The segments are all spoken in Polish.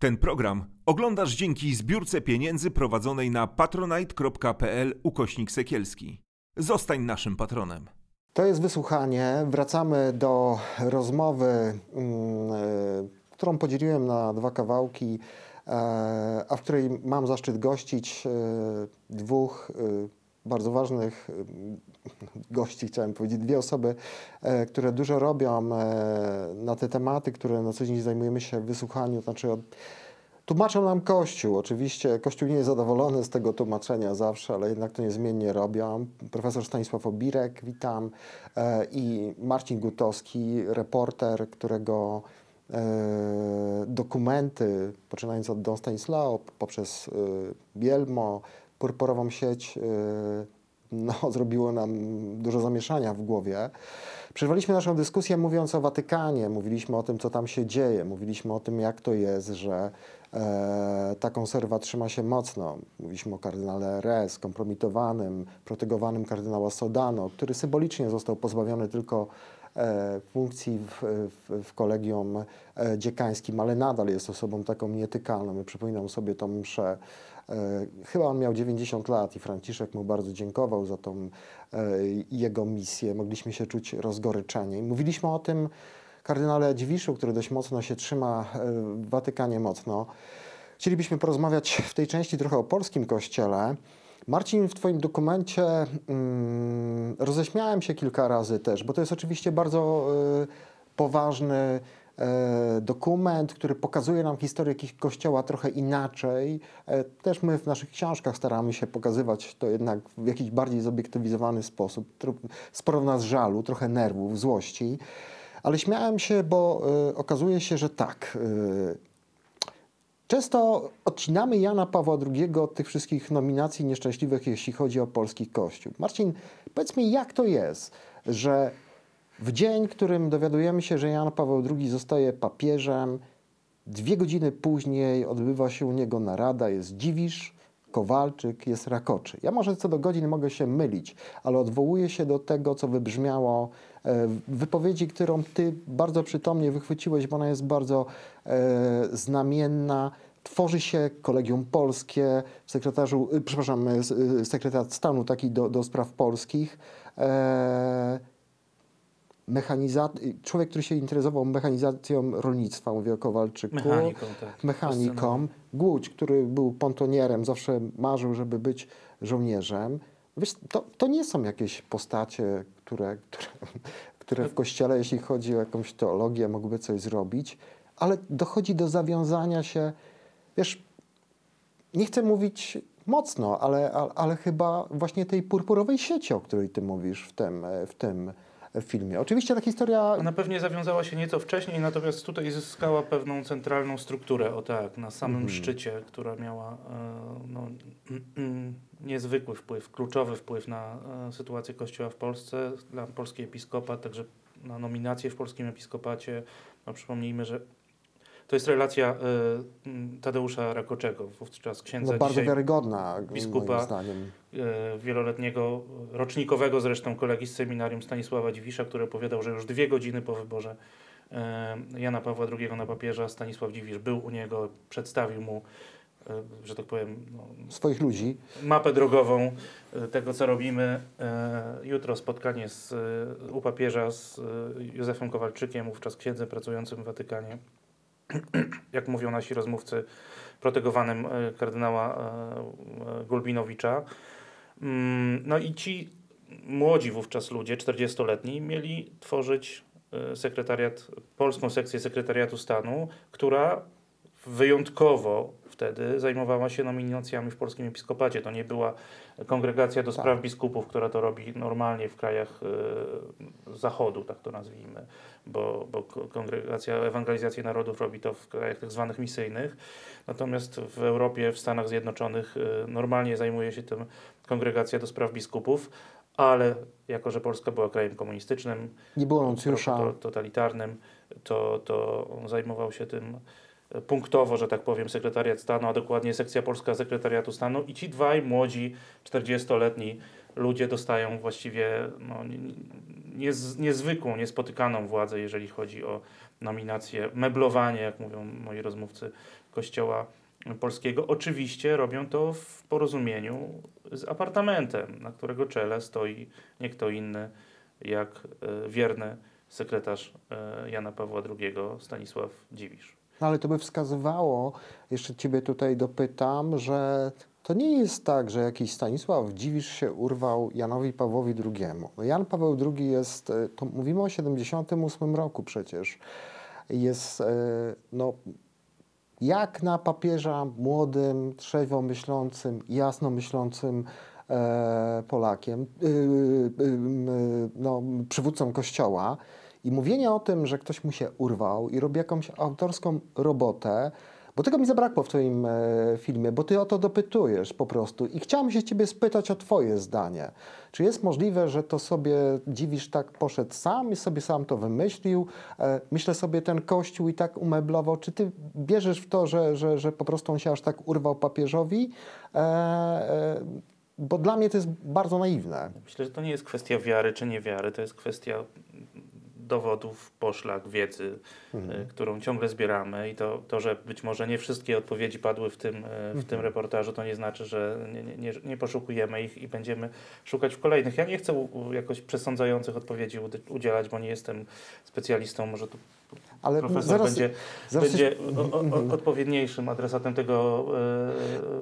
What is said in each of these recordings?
Ten program oglądasz dzięki zbiórce pieniędzy prowadzonej na patronite.pl ukośnik sekielski. Zostań naszym patronem. To jest wysłuchanie. Wracamy do rozmowy, mm, e, którą podzieliłem na dwa kawałki, e, a w której mam zaszczyt gościć e, dwóch bardzo ważnych gości, chciałem powiedzieć, dwie osoby, które dużo robią na te tematy, które na co dzień zajmujemy się w wysłuchaniu, znaczy od Tłumaczą nam Kościół. Oczywiście Kościół nie jest zadowolony z tego tłumaczenia zawsze, ale jednak to niezmiennie robią. Profesor Stanisław Obirek, witam, e, i Marcin Gutowski, reporter, którego e, dokumenty, poczynając od Don Stanislao, poprzez e, Bielmo, Purpurową sieć, no, zrobiło nam dużo zamieszania w głowie. Przerwaliśmy naszą dyskusję mówiąc o Watykanie, mówiliśmy o tym, co tam się dzieje, mówiliśmy o tym, jak to jest, że e, ta konserwa trzyma się mocno. Mówiliśmy o kardynale Re, kompromitowanym, protegowanym kardynała Sodano, który symbolicznie został pozbawiony tylko e, funkcji w, w, w kolegium e, dziekańskim, ale nadal jest osobą taką nietykalną. Ja przypominam sobie tą mszę chyba on miał 90 lat i Franciszek mu bardzo dziękował za tą e, jego misję. Mogliśmy się czuć rozgoryczeni. Mówiliśmy o tym kardynale Dziwiszu, który dość mocno się trzyma e, w Watykanie mocno. Chcielibyśmy porozmawiać w tej części trochę o polskim kościele. Marcin, w Twoim dokumencie mm, roześmiałem się kilka razy też, bo to jest oczywiście bardzo y, poważny E, dokument, który pokazuje nam historię kościoła trochę inaczej. E, też my w naszych książkach staramy się pokazywać to jednak w jakiś bardziej zobiektywizowany sposób. Sporo w nas żalu, trochę nerwów, złości. Ale śmiałem się, bo y, okazuje się, że tak. Często odcinamy Jana Pawła II od tych wszystkich nominacji nieszczęśliwych, jeśli chodzi o polski kościół. Marcin, powiedz mi, jak to jest, że w dzień, którym dowiadujemy się, że Jan Paweł II zostaje papieżem, dwie godziny później odbywa się u niego narada, jest Dziwisz, Kowalczyk, jest Rakoczy. Ja może co do godzin mogę się mylić, ale odwołuję się do tego, co wybrzmiało e, w wypowiedzi, którą ty bardzo przytomnie wychwyciłeś, bo ona jest bardzo e, znamienna. Tworzy się Kolegium Polskie, sekretarzu, e, przepraszam, sekretarz stanu taki do, do spraw polskich. E, mechaniza- człowiek, który się interesował mechanizacją rolnictwa, mówię o Kowalczyku. Mechaniką, tak. Mechaniką. Głódź, który był pontonierem, zawsze marzył, żeby być żołnierzem. Wiesz, to, to nie są jakieś postacie, które, które, które w kościele, jeśli chodzi o jakąś teologię, mogłyby coś zrobić, ale dochodzi do zawiązania się, wiesz, nie chcę mówić mocno, ale, ale, ale chyba właśnie tej purpurowej sieci, o której ty mówisz w tym, w tym w filmie. Oczywiście ta historia... Ona pewnie zawiązała się nieco wcześniej, natomiast tutaj zyskała pewną centralną strukturę, o tak, na samym mm. szczycie, która miała e, no, niezwykły wpływ, kluczowy wpływ na e, sytuację Kościoła w Polsce, dla polskiej episkopat, także na nominację w polskim episkopacie. No, przypomnijmy, że to jest relacja y, Tadeusza Rakoczego, wówczas księdza no, bardzo wiarygodna, biskupa y, wieloletniego, rocznikowego zresztą kolegi z seminarium Stanisława Dziwisza, który opowiadał, że już dwie godziny po wyborze y, Jana Pawła II na papieża Stanisław Dziwisz był u niego, przedstawił mu y, że tak powiem, no, swoich ludzi. Mapę drogową y, tego, co robimy. Y, jutro spotkanie z, u papieża z Józefem Kowalczykiem, wówczas księdzem pracującym w Watykanie. jak mówią nasi rozmówcy, protegowanym e, kardynała e, e, Gulbinowicza. Mm, no i ci młodzi wówczas ludzie, 40-letni, mieli tworzyć sekretariat, polską sekcję sekretariatu stanu, która wyjątkowo wtedy zajmowała się nominacjami w polskim episkopacie. To nie była kongregacja do spraw tak. biskupów, która to robi normalnie w krajach y, zachodu, tak to nazwijmy, bo, bo kongregacja ewangelizacji narodów robi to w krajach tak zwanych misyjnych. Natomiast w Europie, w Stanach Zjednoczonych y, normalnie zajmuje się tym kongregacja do spraw biskupów, ale jako, że Polska była krajem komunistycznym, nie było nuncjusza. totalitarnym, to, to zajmował się tym punktowo, że tak powiem, sekretariat stanu, a dokładnie sekcja polska sekretariatu stanu i ci dwaj młodzi, 40-letni ludzie dostają właściwie no, nie- niez, niezwykłą, niespotykaną władzę, jeżeli chodzi o nominację, meblowanie, jak mówią moi rozmówcy Kościoła Polskiego. Oczywiście robią to w porozumieniu z apartamentem, na którego czele stoi nie kto inny jak e, wierny sekretarz e, Jana Pawła II Stanisław Dziwisz. No ale to by wskazywało, jeszcze Ciebie tutaj dopytam, że to nie jest tak, że jakiś Stanisław Dziwisz się urwał Janowi Pawłowi II. No Jan Paweł II jest, e, to mówimy o 78 roku przecież, jest e, no, jak na papieża młodym, trzeźwo myślącym, jasno myślącym e, Polakiem, y, y, y, no, przywódcą Kościoła. I mówienie o tym, że ktoś mu się urwał i robi jakąś autorską robotę, bo tego mi zabrakło w Twoim e, filmie, bo Ty o to dopytujesz po prostu. I chciałem się Ciebie spytać o Twoje zdanie. Czy jest możliwe, że to sobie dziwisz tak poszedł sam i sobie sam to wymyślił? E, myślę sobie ten kościół i tak umeblował. Czy Ty bierzesz w to, że, że, że po prostu on się aż tak urwał papieżowi? E, e, bo dla mnie to jest bardzo naiwne. Myślę, że to nie jest kwestia wiary czy niewiary, to jest kwestia dowodów, poszlak, wiedzy, Mhm. y, którą ciągle zbieramy i to, to, że być może nie wszystkie odpowiedzi padły w tym, y, w tym reportażu, to nie znaczy, że nie, nie, nie, poszukujemy ich i będziemy szukać w kolejnych. Ja nie chcę jakoś przesądzających odpowiedzi udzielać, bo nie jestem specjalistą, może tu Ale profesor zaraz, będzie, zaraz będzie o, o, o, odpowiedniejszym adresatem tego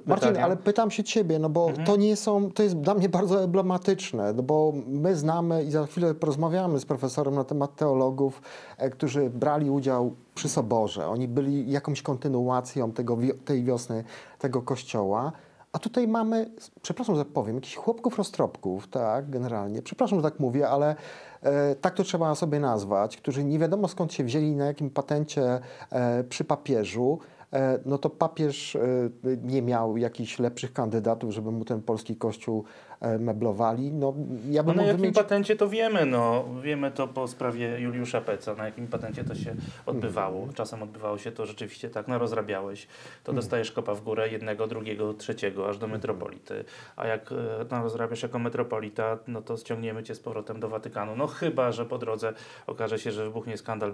Marcin, pytania. ale pytam się ciebie, no bo Mhm. to nie są, to jest dla mnie bardzo emblematyczne, no bo my znamy i za chwilę porozmawiamy z profesorem na temat teologów, e, którzy brali udział przy Soborze. Oni byli jakąś kontynuacją tego, tej wiosny, tego kościoła. A tutaj mamy, przepraszam, że powiem, jakichś chłopków roztropków, tak, generalnie. Przepraszam, że tak mówię, ale e, tak to trzeba sobie nazwać, którzy nie wiadomo skąd się wzięli, na jakim patencie e, przy papieżu. E, no to papież e, nie miał jakichś lepszych kandydatów, żeby mu ten polski kościół meblowali. No, ja No bym na mógł jakim wymienić... patencie to wiemy, no. Wiemy to po sprawie Juliusza Peca, na jakim patencie to się odbywało. Mhm. Czasem odbywało się to rzeczywiście tak, no rozrabiałeś, to Mhm. dostajesz kopa w górę jednego, drugiego, trzeciego, aż do metropolity. A jak e, no, rozrabiasz jako metropolita, no to ściągniemy cię z powrotem do Watykanu. No chyba, że po drodze okaże się, że wybuchnie skandal,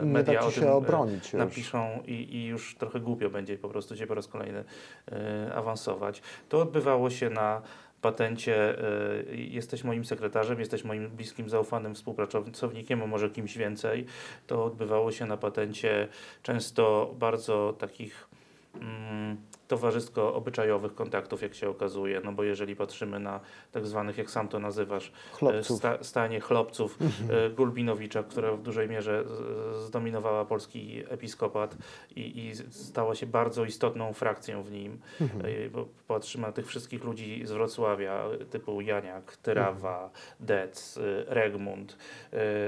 e, media o tym e, obronić już. napiszą i, i już trochę głupio będzie po prostu cię po raz kolejny e, awansować. To odbywało się na patencie. e, jesteś moim sekretarzem, jesteś moim bliskim, zaufanym współpracownikiem, a może kimś więcej. To odbywało się na patencie często bardzo takich mm, towarzysko-obyczajowych kontaktów, jak się okazuje. No bo jeżeli patrzymy na tak zwanych, jak sam to nazywasz, e, Sta, stanie chłopców e, Gulbinowicza, która w dużej mierze zdominowała polski episkopat i, i stała się bardzo istotną frakcją w nim. E, Bo patrzymy na tych wszystkich ludzi z Wrocławia, typu Janiak, Tyrawa, Dec, e, Regmund.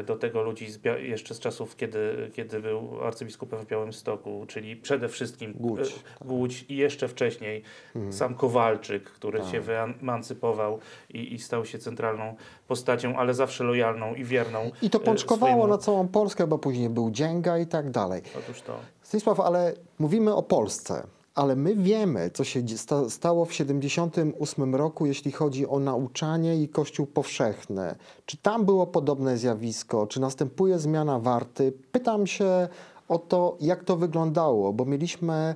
Do tego ludzi z jeszcze z czasów, kiedy, kiedy był arcybiskupem w Białymstoku, czyli przede wszystkim Głódź, e, Głódź i jeszcze wcześniej sam Kowalczyk, który się wyemancypował i, i stał się centralną postacią, ale zawsze lojalną i wierną. I to e, pączkowało swojemu- na całą Polskę, bo później był Dzięga i tak dalej. Otóż to. Stanisław, ale mówimy o Polsce, ale my wiemy, co się stało w 78 roku, jeśli chodzi o nauczanie i Kościół powszechny. Czy tam było podobne zjawisko? Czy następuje zmiana warty? Pytam się o to, jak to wyglądało, bo mieliśmy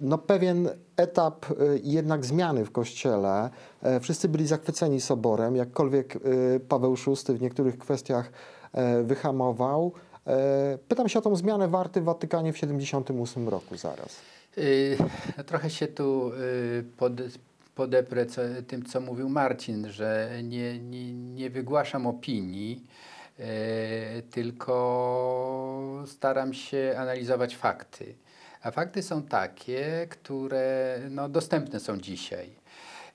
no, pewien etap e, jednak zmiany w Kościele. E, Wszyscy byli zachwyceni Soborem, jakkolwiek e, Paweł VI w niektórych kwestiach e, wyhamował. E, Pytam się o tą zmianę warty w Watykanie w 78 roku zaraz. Y, Trochę się tu y, pod, podeprę co, tym, co mówił Marcin, że nie, nie, nie wygłaszam opinii, tylko staram się analizować fakty. A fakty są takie, które no, dostępne są dzisiaj.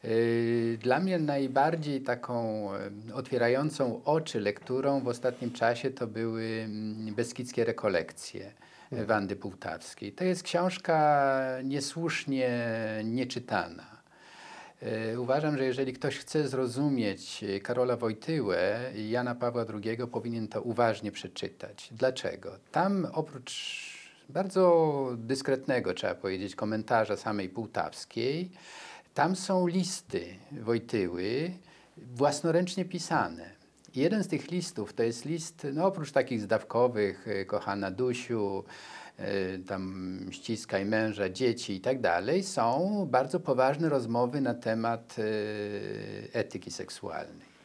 Y, Dla mnie najbardziej taką otwierającą oczy lekturą w ostatnim czasie to były mm, Beskidzkie rekolekcje y, Wandy Półtawskiej. To jest książka niesłusznie nieczytana. Y, Uważam, że jeżeli ktoś chce zrozumieć y, Karola Wojtyłę i Jana Pawła II, powinien to uważnie przeczytać. Dlaczego? Tam oprócz bardzo dyskretnego, trzeba powiedzieć, komentarza samej Półtawskiej, tam są listy Wojtyły własnoręcznie pisane. Jeden z tych listów to jest list, no oprócz takich zdawkowych, y, kochana Dusiu, y, tam ściskaj męża, dzieci i tak dalej, są bardzo poważne rozmowy na temat y, etyki seksualnej.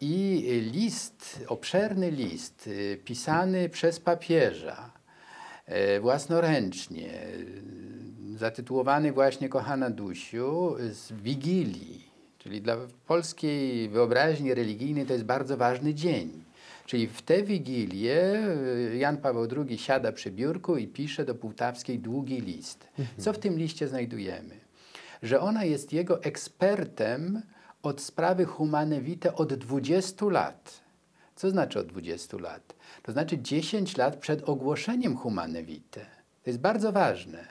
I list, obszerny list, pisany przez papieża, e, własnoręcznie, y, zatytułowany właśnie Kochana Dusiu, z Wigilii, czyli dla polskiej wyobraźni religijnej to jest bardzo ważny dzień. Czyli w tę Wigilię y, Jan Paweł II siada przy biurku i pisze do Półtawskiej długi list. Co w tym liście znajdujemy? Że ona jest jego ekspertem od sprawy humane vitae od 20 lat. Co znaczy od 20 lat? To znaczy 10 lat przed ogłoszeniem humane vitae. To jest bardzo ważne,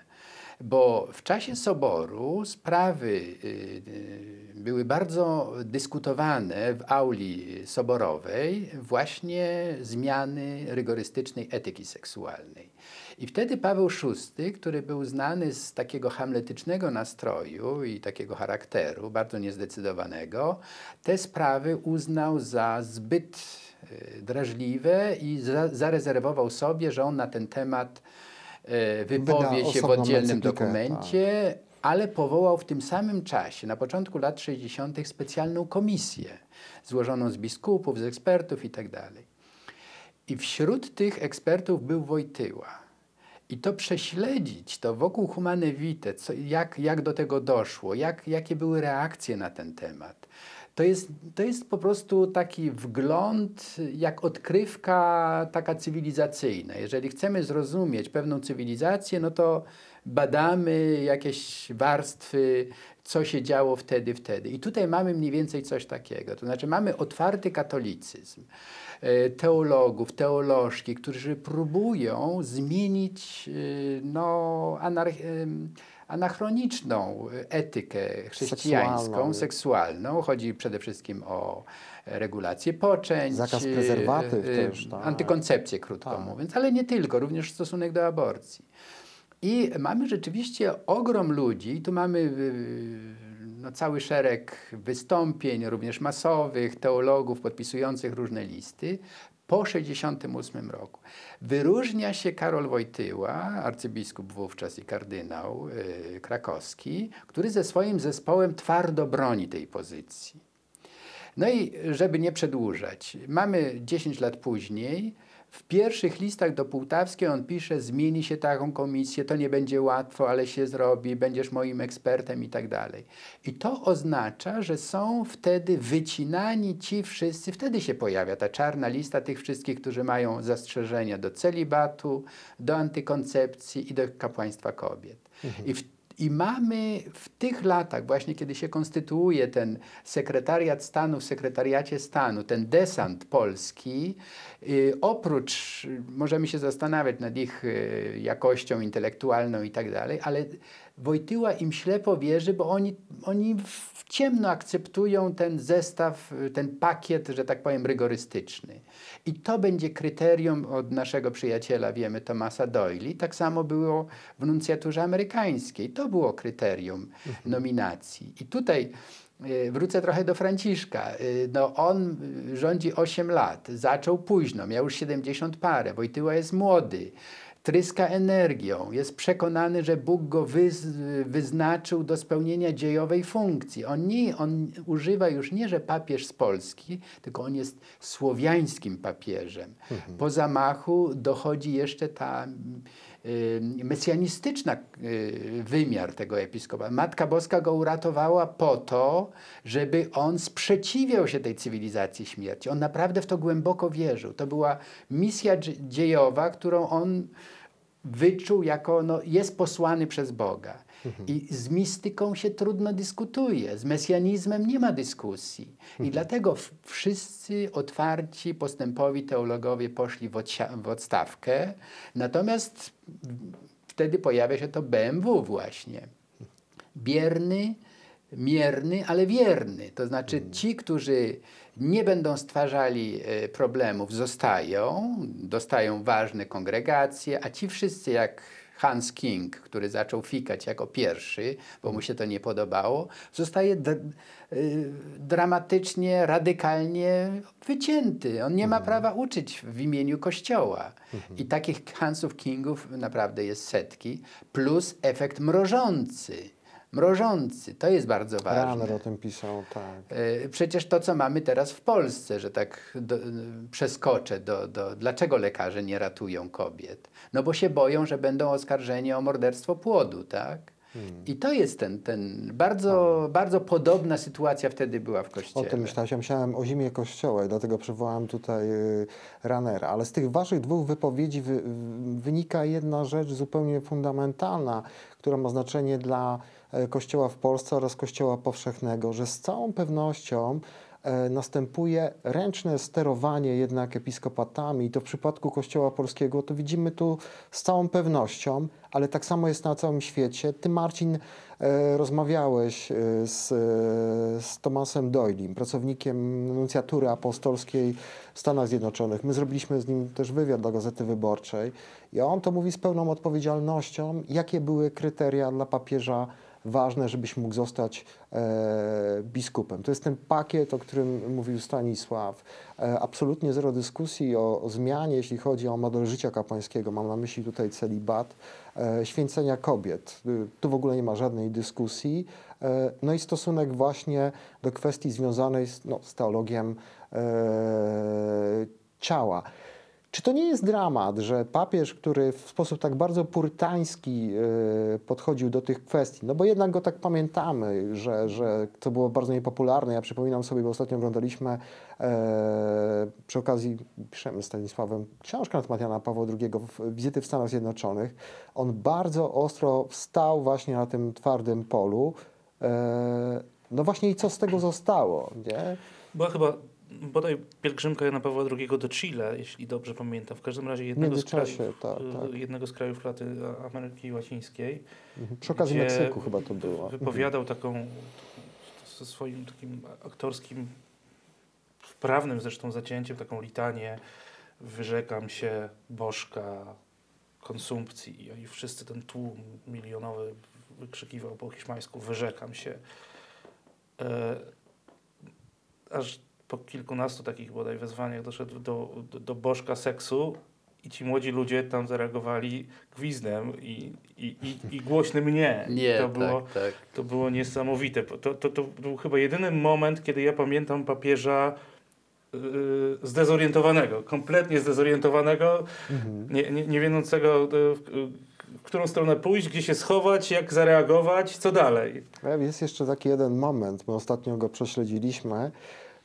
bo w czasie soboru sprawy y, y, były bardzo dyskutowane w auli soborowej właśnie zmiany rygorystycznej etyki seksualnej. I wtedy Paweł VI, który był znany z takiego hamletycznego nastroju i takiego charakteru, bardzo niezdecydowanego, te sprawy uznał za zbyt drażliwe i za, zarezerwował sobie, że on na ten temat y, wypowie się w oddzielnym dokumencie, ale powołał w tym samym czasie, na początku lat 60., specjalną komisję złożoną z biskupów, z ekspertów itd. I wśród tych ekspertów był Wojtyła. I to prześledzić, to wokół Humane Vitae, co, jak, jak do tego doszło, jak, jakie były reakcje na ten temat. To jest, to jest po prostu taki wgląd, jak odkrywka taka cywilizacyjna. Jeżeli chcemy zrozumieć pewną cywilizację, no to badamy jakieś warstwy, co się działo wtedy, wtedy. I tutaj mamy mniej więcej coś takiego. To znaczy mamy otwarty katolicyzm e, teologów, teolożki, którzy próbują zmienić e, no, anar- em, anachroniczną etykę chrześcijańską, Seksualną. seksualną. Chodzi przede wszystkim o regulację poczęć, Zakaz prezerwatyw e, też, tak. antykoncepcję, krótko Tak. mówiąc, ale nie tylko, również stosunek do aborcji. I mamy rzeczywiście ogrom ludzi, tu mamy y, no, cały szereg wystąpień, również masowych, teologów podpisujących różne listy, po 1968 roku. Wyróżnia się Karol Wojtyła, arcybiskup wówczas i kardynał y, krakowski, który ze swoim zespołem twardo broni tej pozycji. No i żeby nie przedłużać, mamy 10 lat później. W pierwszych listach do Półtawskiej on pisze: Zmieni się taką komisję, to nie będzie łatwo, ale się zrobi, będziesz moim ekspertem i tak dalej. I to oznacza, że są wtedy wycinani ci wszyscy, wtedy się pojawia ta czarna lista tych wszystkich, którzy mają zastrzeżenia do celibatu, do antykoncepcji i do kapłaństwa kobiet. I w i mamy w tych latach, właśnie kiedy się konstytuuje ten sekretariat stanu w sekretariacie stanu, ten desant polski, y, oprócz, możemy się zastanawiać nad ich y, jakością intelektualną i tak dalej, ale Wojtyła im ślepo wierzy, bo oni, oni w ciemno akceptują ten zestaw, ten pakiet, że tak powiem, rygorystyczny. I to będzie kryterium od naszego przyjaciela, wiemy, Tomasa Doyle. Tak samo było w nuncjaturze amerykańskiej. To było kryterium nominacji. I tutaj y, wrócę trochę do Franciszka. Y, No, on y, rządzi 8 lat, zaczął późno, miał już 70 parę. Wojtyła jest młody tryska energią, jest przekonany, że Bóg go wyz, wyznaczył do spełnienia dziejowej funkcji. On, nie, on używa już nie, że papież z Polski, tylko on jest słowiańskim papieżem. Po zamachu dochodzi jeszcze ta y, mesjanistyczna y, wymiar tego episkopa. Matka Boska go uratowała po to, żeby on sprzeciwiał się tej cywilizacji śmierci. On naprawdę w to głęboko wierzył. To była misja dzie- dziejowa, którą on wyczuł jako, no, jest posłany przez Boga. I z mistyką się trudno dyskutuje, z mesjanizmem nie ma dyskusji. I dlatego w- wszyscy otwarci, postępowi teologowie poszli w, w odstawkę, natomiast wtedy pojawia się to BMW właśnie. Bierny, mierny, ale wierny. To znaczy ci, którzy nie będą stwarzali e, problemów, zostają, dostają ważne kongregacje, a ci wszyscy jak Hans King, który zaczął fikać jako pierwszy, bo mu się to nie podobało, zostaje y, dramatycznie, radykalnie wycięty. On nie ma prawa uczyć w imieniu Kościoła. I takich Hansów Kingów naprawdę jest setki, plus efekt mrożący. Mrożący, to jest bardzo ważne. Raner o tym pisał, tak. E, Przecież to, co mamy teraz w Polsce, że tak do, e, przeskoczę do, do. Dlaczego lekarze nie ratują kobiet? No bo się boją, że będą oskarżeni o morderstwo płodu, tak? I to jest ten, ten bardzo, bardzo podobna sytuacja wtedy była w O kościele. tym myślałeś, ja myślałem o zimie kościoła i dlatego przywołałem tutaj y, Ranera. Ale z tych waszych dwóch wypowiedzi wy, wynika jedna rzecz zupełnie fundamentalna, która ma znaczenie dla e, kościoła w Polsce oraz kościoła powszechnego, że z całą pewnością następuje ręczne sterowanie jednak episkopatami i to w przypadku kościoła polskiego to widzimy tu z całą pewnością, ale tak samo jest na całym świecie. Ty Marcin e, rozmawiałeś e, z, e, z Tomasem Doylim, pracownikiem nuncjatury apostolskiej w Stanach Zjednoczonych. My zrobiliśmy z nim też wywiad dla Gazety Wyborczej i on to mówi z pełną odpowiedzialnością, jakie były kryteria dla papieża ważne, żebyś mógł zostać e, biskupem. To jest ten pakiet, o którym mówił Stanisław. E, absolutnie zero dyskusji o, o zmianie, jeśli chodzi o model życia kapłańskiego. Mam na myśli tutaj celibat, e, święcenia kobiet. Y, Tu w ogóle nie ma żadnej dyskusji. E, no i stosunek właśnie do kwestii związanej z, no, z teologiem e, ciała. Czy to nie jest dramat, że papież, który w sposób tak bardzo purytański e, podchodził do tych kwestii, no bo jednak go tak pamiętamy, że, że to było bardzo niepopularne. Ja przypominam sobie, bo ostatnio oglądaliśmy e, przy okazji, piszemy z Stanisławem, książkę na temat Jana Pawła II, wizyty w Stanach Zjednoczonych. On bardzo ostro wstał właśnie na tym twardym polu. E, no właśnie i co z tego zostało, nie? Była chyba bodaj pielgrzymka Jana Pawła II do Chile, jeśli dobrze pamiętam. W każdym razie jednego z krajów, tak, tak. y, jednego z krajów Laty Ameryki Łacińskiej. Mhm. Przy okazji Meksyku chyba to było. Mhm. Wypowiadał taką ze swoim takim aktorskim, wprawnym zresztą zacięciem, taką litanię. Wyrzekam się Bożka, konsumpcji. I wszyscy ten tłum milionowy wykrzykiwał po hiszpańsku wyrzekam się. E, aż po kilkunastu takich bodaj wezwaniach doszedł do, do, do Bożka seksu i ci młodzi ludzie tam zareagowali gwizdem i, i, i, i głośnym nie. Nie, to tak, było, tak. to było niesamowite. To, to, to był chyba jedyny moment, kiedy ja pamiętam papieża yy, zdezorientowanego, kompletnie zdezorientowanego, Mhm. nie, nie, nie wiedzącego yy, w, w którą stronę pójść, gdzie się schować, jak zareagować, co dalej. Ale Jest jeszcze taki jeden moment, my ostatnio go prześledziliśmy.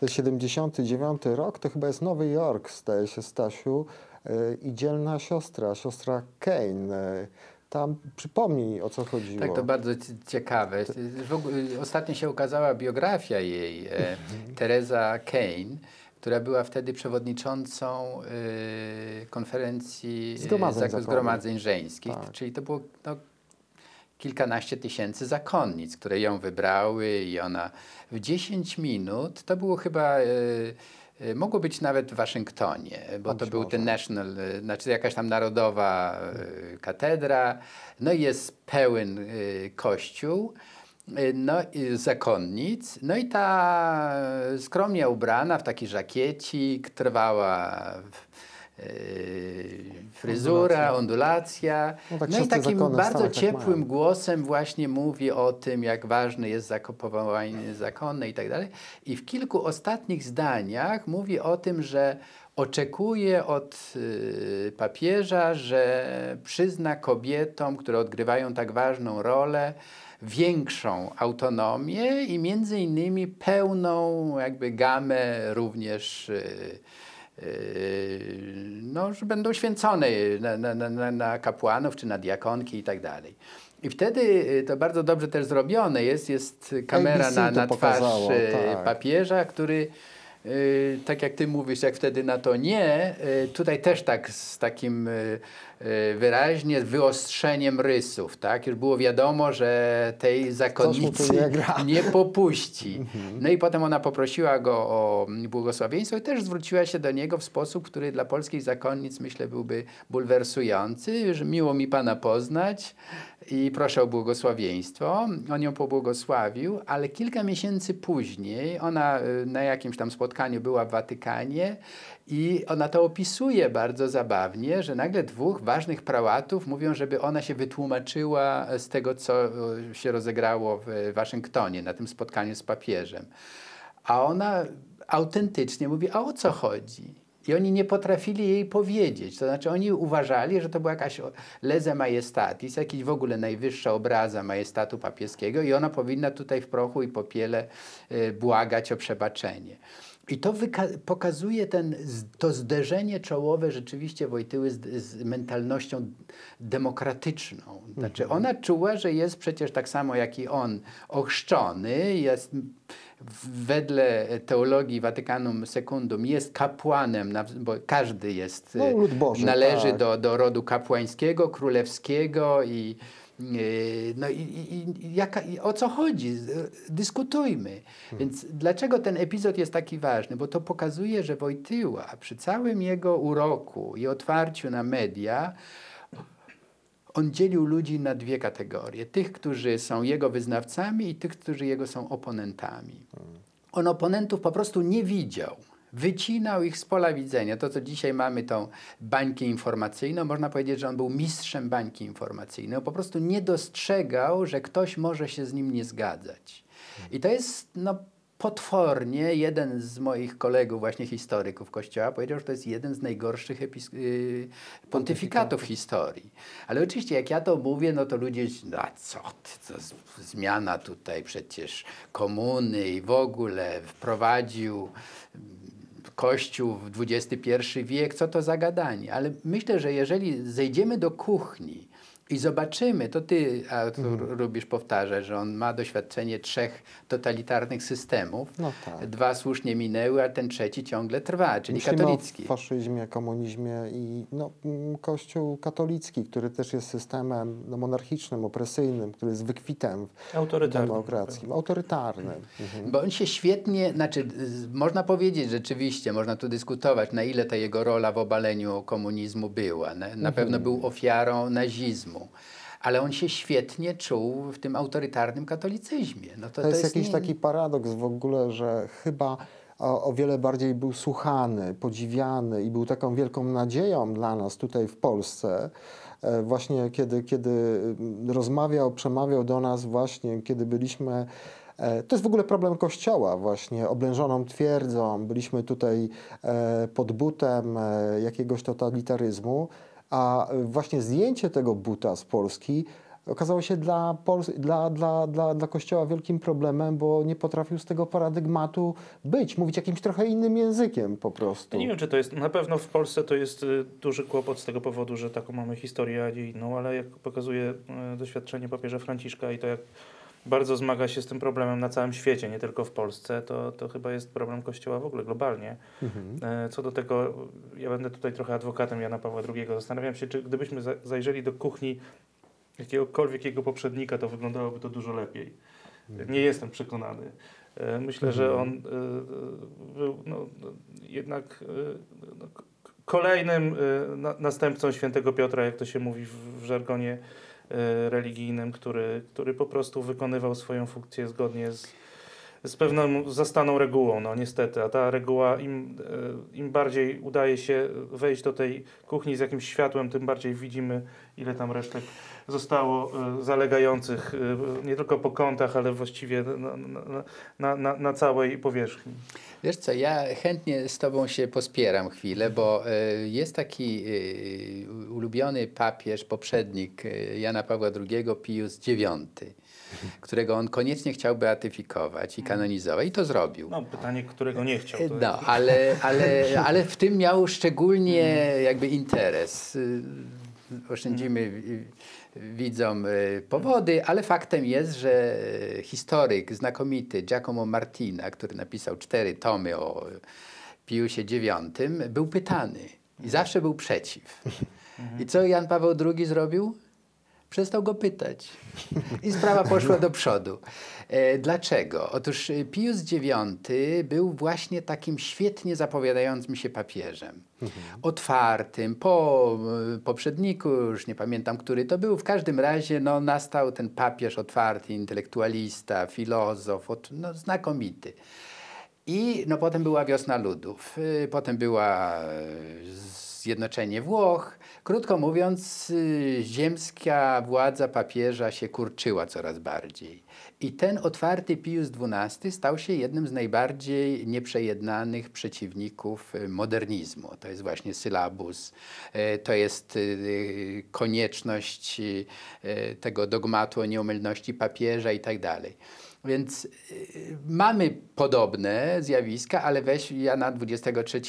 Jest 79 rok, to chyba jest Nowy Jork, zdaje się, Stasiu. y, I dzielna siostra, siostra Kane. y, Tam przypomnij, o co chodziło. Tak, to bardzo ciekawe. Ostatnio się ukazała biografia jej, e, Teresa Kane, która była wtedy przewodniczącą e, konferencji e, Zgromadzeń zgromadzeń żeńskich, Tak. czyli to było no, kilkanaście tysięcy zakonnic, które ją wybrały i ona w 10 minut, to było chyba... E, e, Mogło być nawet w Waszyngtonie, bo to był może. ten national, e, znaczy jakaś tam narodowa e, katedra. No i jest pełen e, kościół, e, no i zakonnic. No i ta skromnie ubrana w taki żakiecik, trwała w- fryzura, ondulacja. No tak No i takim bardzo tak ciepłym głosem właśnie mówi o tym, jak ważne jest zakopowanie zakonne i tak dalej. I w kilku ostatnich zdaniach mówi o tym, że oczekuje od y, papieża, że przyzna kobietom, które odgrywają tak ważną rolę, większą autonomię i między innymi pełną jakby gamę również y, Yy, no, że będą święcone na, na, na- kapłanów czy na diakonki i tak dalej. I wtedy y, to bardzo dobrze też zrobione jest, jest kamera na, na twarz pokazało, y, tak. papieża, który tak jak ty mówisz, jak wtedy na to nie, tutaj też tak z takim wyraźnie wyostrzeniem rysów, tak? Już było wiadomo, że tej zakonnicy nie popuści. No i potem ona poprosiła go o błogosławieństwo i też zwróciła się do niego w sposób, który dla polskich zakonnic myślę byłby bulwersujący, że miło mi pana poznać i proszę o błogosławieństwo. On ją pobłogosławił, ale kilka miesięcy później ona y, na jakimś tam spotkaniu była w Watykanie i ona to opisuje bardzo zabawnie, że nagle dwóch ważnych prałatów mówią, żeby ona się wytłumaczyła z tego, co y, się rozegrało w Waszyngtonie na tym spotkaniu z papieżem. A ona autentycznie mówi, a o co chodzi? I oni nie potrafili jej powiedzieć. To znaczy oni uważali, że to była jakaś leze majestatis, jakiś w ogóle najwyższa obraza majestatu papieskiego i ona powinna tutaj w prochu i popiele y, błagać o przebaczenie. I to pokazuje ten, to zderzenie czołowe rzeczywiście Wojtyły z, z mentalnością demokratyczną. Znaczy ona czuła, że jest przecież tak samo jak i on ochrzczony, jest wedle teologii Watykanum Secundum jest kapłanem, bo każdy jest, No, Boży, należy tak. do, do rodu kapłańskiego, królewskiego i no i, i, jaka, i o co chodzi? Z- Dyskutujmy. Więc dlaczego ten epizod jest taki ważny? Bo to pokazuje, że Wojtyła przy całym jego uroku i otwarciu na media on dzielił ludzi na dwie kategorie. Tych, którzy są jego wyznawcami i tych, którzy jego są oponentami. On oponentów po prostu nie widział. Wycinał ich z pola widzenia. To, co dzisiaj mamy, tą bańkę informacyjną, można powiedzieć, że on był mistrzem bańki informacyjnej. On po prostu nie dostrzegał, że ktoś może się z nim nie zgadzać. I to jest no, potwornie, jeden z moich kolegów, właśnie historyków Kościoła, powiedział, że to jest jeden z najgorszych y, pontyfikatów historii. Ale oczywiście, jak ja to mówię, no to ludzie, no a co ty, to z- zmiana tutaj przecież komuny i w ogóle wprowadził Kościół w XXI wiek, co to za gadanie. Ale myślę, że jeżeli zejdziemy do kuchni i zobaczymy, to ty, Artur, lubisz powtarzać, że on ma doświadczenie trzech totalitarnych systemów. No tak. Dwa słusznie minęły, a ten trzeci ciągle trwa, czyli Myślimy katolicki. o faszyzmie, komunizmie i no, mm, Kościół katolicki, który też jest systemem no, monarchicznym, opresyjnym, który jest wykwitem Autorytarnym. demokrackim, autorytarnym. Mhm. Bo on się świetnie, znaczy można powiedzieć rzeczywiście, można tu dyskutować, na ile ta jego rola w obaleniu komunizmu była. Na, na pewno był ofiarą nazizmu. Ale on się świetnie czuł w tym autorytarnym katolicyzmie. No to, To, jest, jakiś nie- taki paradoks w ogóle, że chyba o, o wiele bardziej był słuchany, podziwiany i był taką wielką nadzieją dla nas tutaj w Polsce. E, Właśnie kiedy, kiedy mm, rozmawiał, przemawiał do nas właśnie, kiedy byliśmy e, to jest w ogóle problem Kościoła, właśnie oblężoną twierdzą. Byliśmy tutaj e, pod butem jakiegoś totalitaryzmu, a e, właśnie zdjęcie tego buta z Polski okazało się dla, Pols- dla, dla, dla, dla Kościoła wielkim problemem, bo nie potrafił z tego paradygmatu być, mówić jakimś trochę innym językiem po prostu. Nie wiem, czy to jest. Na pewno w Polsce to jest y, duży kłopot z tego powodu, że taką mamy historię, a nie inną, ale jak pokazuje y, doświadczenie papieża Franciszka i to, jak bardzo zmaga się z tym problemem na całym świecie, nie tylko w Polsce, to, to chyba jest problem Kościoła w ogóle globalnie. E, Co do tego, ja będę tutaj trochę adwokatem Jana Pawła II. Zastanawiam się, czy gdybyśmy za- zajrzeli do kuchni jakiegokolwiek jego poprzednika, to wyglądałoby to dużo lepiej. Nie jestem przekonany. E, Myślę, że on e, był no, jednak no, kolejnym na, następcą świętego Piotra, jak to się mówi w, żargonie religijnym, który, który po prostu wykonywał swoją funkcję zgodnie z, z pewną zastaną regułą, no niestety, a ta reguła im, e, im bardziej udaje się wejść do tej kuchni z jakimś światłem, tym bardziej widzimy, ile tam resztek zostało e, zalegających e, nie tylko po kątach, ale właściwie na, na, na, na, całej powierzchni. Wiesz co, ja chętnie z Tobą się pospieram chwilę, bo y, jest taki ulubiony papież, poprzednik Jana Pawła II, Pius IX, którego on koniecznie chciał beatyfikować i kanonizować i to zrobił. No, pytanie, którego nie chciał. No, ale, ale, ale w tym miał szczególnie jakby interes. Oszczędzimy y, widzą y, powody, ale faktem jest, że y, historyk znakomity Giacomo Martina, który napisał cztery tomy o Piusie IX, był pytany i zawsze był przeciw. I co Jan Paweł II zrobił? Przestał go pytać. I sprawa poszła do przodu. E, dlaczego? Otóż e, Pius IX był właśnie takim świetnie zapowiadającym się papieżem. Otwartym, po e, poprzedniku, już nie pamiętam, który to był, w każdym razie no, nastał ten papież otwarty, intelektualista, filozof, no, znakomity. I no, potem była wiosna ludów, potem była zjednoczenie Włoch. Krótko mówiąc, y, ziemska władza papieża się kurczyła coraz bardziej. I ten otwarty Pius XII stał się jednym z najbardziej nieprzejednanych przeciwników y, modernizmu. To jest właśnie sylabus, y, to jest konieczność tego dogmatu o nieomylności papieża i tak dalej. Więc y, mamy podobne zjawiska, ale weź Jana 23,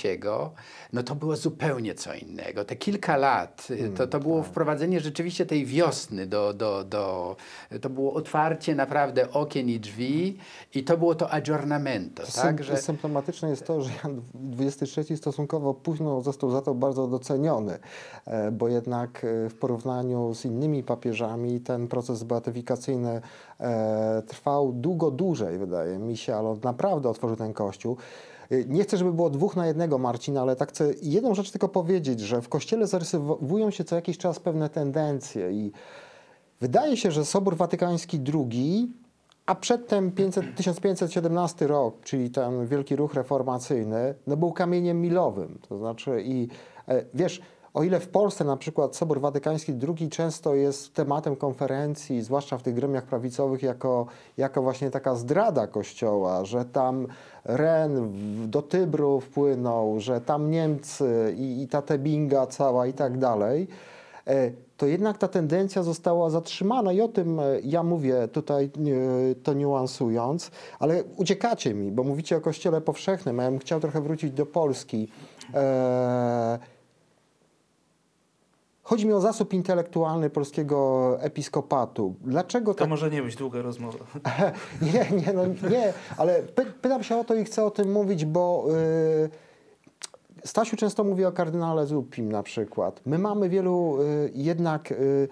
no to było zupełnie co innego. Te kilka lat, y, to, to było wprowadzenie rzeczywiście tej wiosny do, do, do, to było otwarcie naprawdę okien i drzwi i to było to aggiornamento, tak, że... Symptomatyczne jest to, że Jan XXIII stosunkowo późno został za to bardzo doceniony, e, bo jednak e, w porównaniu z innymi papieżami ten proces beatyfikacyjny trwał długo dłużej, wydaje mi się, ale on naprawdę otworzył ten kościół. E, Nie chcę, żeby było dwóch na jednego, Marcin, ale tak chcę jedną rzecz tylko powiedzieć, że w Kościele zarysowują się co jakiś czas pewne tendencje i Wydaje się, że Sobór Watykański II, a przedtem 500, 1517 rok, czyli ten wielki ruch reformacyjny, no był kamieniem milowym. To znaczy i e, wiesz, o ile w Polsce na przykład Sobór Watykański II często jest tematem konferencji, zwłaszcza w tych gremiach prawicowych, jako, jako właśnie taka zdrada Kościoła, że tam Ren do Tybru wpłynął, że tam Niemcy i, i ta Tebinga cała i tak dalej, e, to jednak ta tendencja została zatrzymana i o tym e, ja mówię tutaj e, to niuansując, ale uciekacie mi, bo mówicie o Kościele powszechnym, a ja bym chciał trochę wrócić do Polski. E, Chodzi mi o zasób intelektualny polskiego episkopatu. Dlaczego To tak może nie być długa rozmowa. nie, nie, no nie, ale py, pytam się o to i chcę o tym mówić, bo y, Stasiu często mówi o kardynale Zupim na przykład. My mamy wielu y, jednak y, y,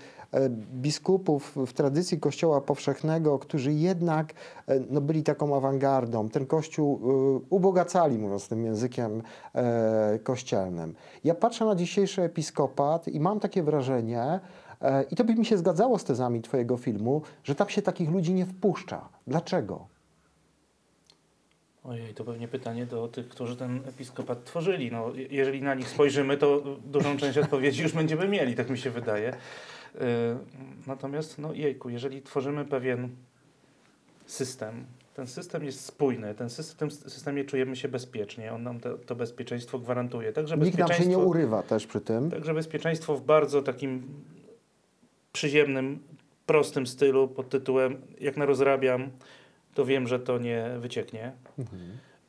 biskupów w tradycji Kościoła Powszechnego, którzy jednak y, no, byli taką awangardą. Ten Kościół y, ubogacali, mówiąc tym językiem e, kościelnym. Ja patrzę na dzisiejszy episkopat i mam takie wrażenie, e, i to by mi się zgadzało z tezami Twojego filmu, że tam się takich ludzi nie wpuszcza. Dlaczego? Ojej, to pewnie pytanie do tych, którzy ten episkopat tworzyli. No, je- jeżeli na nich spojrzymy, to dużą część odpowiedzi już będziemy mieli, tak mi się wydaje. Yy, Natomiast, no jejku, jeżeli tworzymy pewien system, ten system jest spójny, ten system, w tym systemie czujemy się bezpiecznie, on nam to, to bezpieczeństwo gwarantuje. Także Nikt nam się nie urywa też przy tym. także bezpieczeństwo w bardzo takim przyziemnym, prostym stylu pod tytułem jak narozrabiam, to wiem, że to nie wycieknie.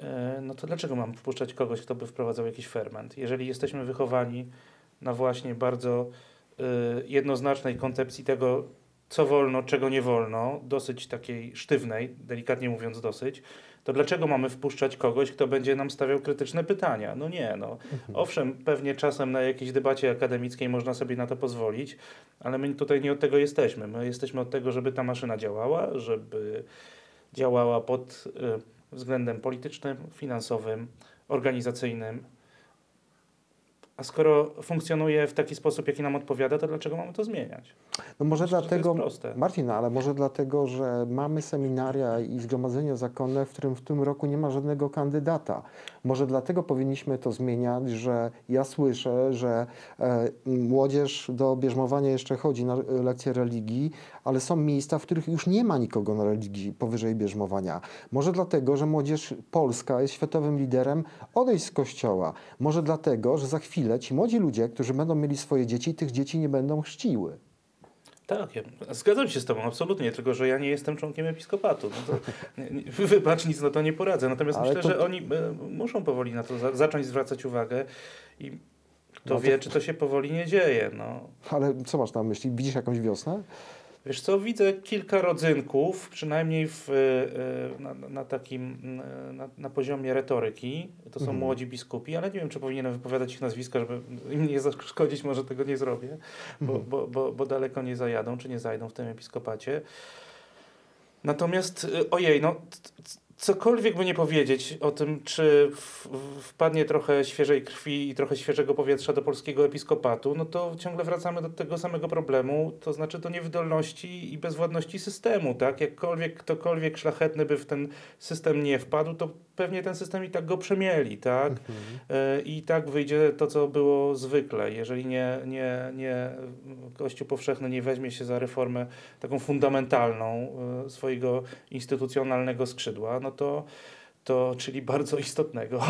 E, no to dlaczego mam wpuszczać kogoś, kto by wprowadzał jakiś ferment? Jeżeli jesteśmy wychowani na właśnie bardzo y, jednoznacznej koncepcji tego, co wolno, czego nie wolno, dosyć takiej sztywnej, delikatnie mówiąc dosyć, to dlaczego mamy wpuszczać kogoś, kto będzie nam stawiał krytyczne pytania? No nie, no. Owszem, pewnie czasem na jakiejś debacie akademickiej można sobie na to pozwolić, ale my tutaj nie od tego jesteśmy. My jesteśmy od tego, żeby ta maszyna działała, żeby działała pod y, względem politycznym, finansowym, organizacyjnym. A skoro funkcjonuje w taki sposób, jaki nam odpowiada, to dlaczego mamy to zmieniać? No może to dlatego. Marcin, ale może dlatego, że mamy seminaria i zgromadzenia zakonne, w którym w tym roku nie ma żadnego kandydata. Może dlatego powinniśmy to zmieniać, że ja słyszę, że e, młodzież do bierzmowania jeszcze chodzi na lekcje religii, ale są miejsca, w których już nie ma nikogo na religii powyżej bierzmowania. Może dlatego, że młodzież polska jest światowym liderem odejść z kościoła. Może dlatego, że za chwilę ci młodzi ludzie, którzy będą mieli swoje dzieci, tych dzieci nie będą chrzciły. Tak, ja zgadzam się z Tobą, absolutnie, tylko że ja nie jestem członkiem episkopatu. No to, wybacz, nic na to nie poradzę. Natomiast Ale myślę, to- że oni e, muszą powoli na to za, zacząć zwracać uwagę i Kto No to- wie, czy to się powoli nie dzieje. No. Ale co masz na myśli? Widzisz jakąś wiosnę? Wiesz co, widzę kilka rodzynków, przynajmniej w, e, na, na takim, e, na, na poziomie retoryki. To są Mhm. młodzi biskupi, ale nie wiem, czy powinienem wypowiadać ich nazwiska, żeby im nie zaszkodzić, może tego nie zrobię, bo, Mhm. bo, bo, bo daleko nie zajadą, czy nie zajdą w tym episkopacie. Natomiast, e, ojej, no, cokolwiek by nie powiedzieć o tym, czy wpadnie trochę świeżej krwi i trochę świeżego powietrza do polskiego episkopatu, no to ciągle wracamy do tego samego problemu, to znaczy do niewydolności i bezwładności systemu, tak? Jakkolwiek ktokolwiek szlachetny by w ten system nie wpadł, to pewnie ten system i tak go przemieli, tak? E, I tak wyjdzie to, co było zwykle. Jeżeli nie, nie, nie Kościół powszechny nie weźmie się za reformę taką fundamentalną e, swojego instytucjonalnego skrzydła, no to, to czyli bardzo istotnego,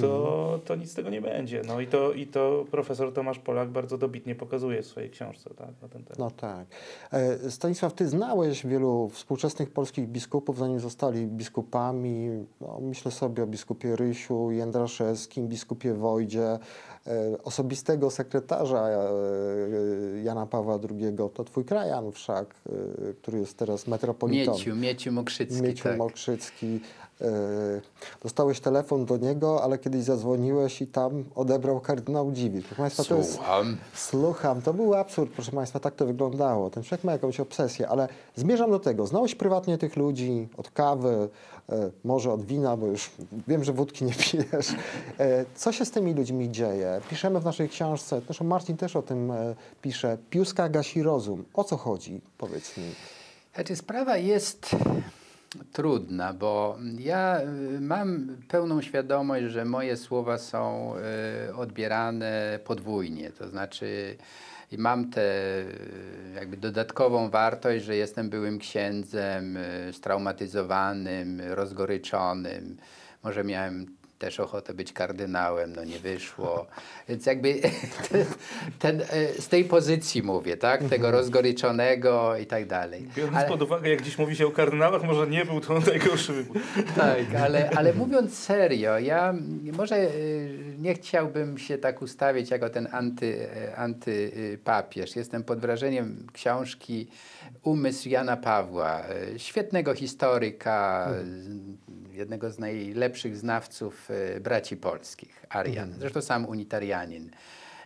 to, to nic z tego nie będzie. No i to, i to profesor Tomasz Polak bardzo dobitnie pokazuje w swojej książce tak, na ten temat. No tak. E, Stanisław, ty znałeś wielu współczesnych polskich biskupów, zanim zostali biskupami. No, myślę sobie o biskupie Rysiu, Jędraszewskim, biskupie Wojdzie, e, osobistego sekretarza e, Jana Pawła II, to twój krajan wszak, który jest teraz metropolitą. Mieciu, Mieciu Mokrzycki, Mieciu tak. Mokrzycki. E, Dostałeś telefon do niego, ale kiedyś zadzwoniłeś i tam odebrał kardynał Dziwit. Proszę Państwa, to jest... Słucham. Słucham, to był absurd, proszę Państwa, tak to wyglądało. Ten człowiek ma jakąś obsesję, ale zmierzam do tego. Znałeś prywatnie tych ludzi od kawy, e, może od wina, bo już wiem, że wódki nie pijesz. E, co się z tymi ludźmi dzieje? Piszemy w naszej książce, zresztą Marcin też o tym pisze, Piuska gasi rozum. O co chodzi? Powiedz mi. Znaczy, sprawa jest trudna, bo ja y, mam pełną świadomość, że moje słowa są y, odbierane podwójnie. To znaczy, i mam tę y, jakby dodatkową wartość, że jestem byłym księdzem, straumatyzowanym, rozgoryczonym. Może miałem też ochotę być kardynałem, no nie wyszło. Więc jakby ten, ten, z tej pozycji mówię, tak? Tego rozgoryczonego i tak dalej. Biorąc Ale- pod uwagę, jak dziś mówi się o kardynałach, może nie był to najgorszy wybór. tak, ale, ale mówiąc serio, ja może y, nie chciałbym się tak ustawić jako ten anty, y, antypapież. Jestem pod wrażeniem książki Umysł Jana Pawła, y, świetnego historyka, z- jednego z najlepszych znawców y, braci polskich, Arian, zresztą sam unitarianin.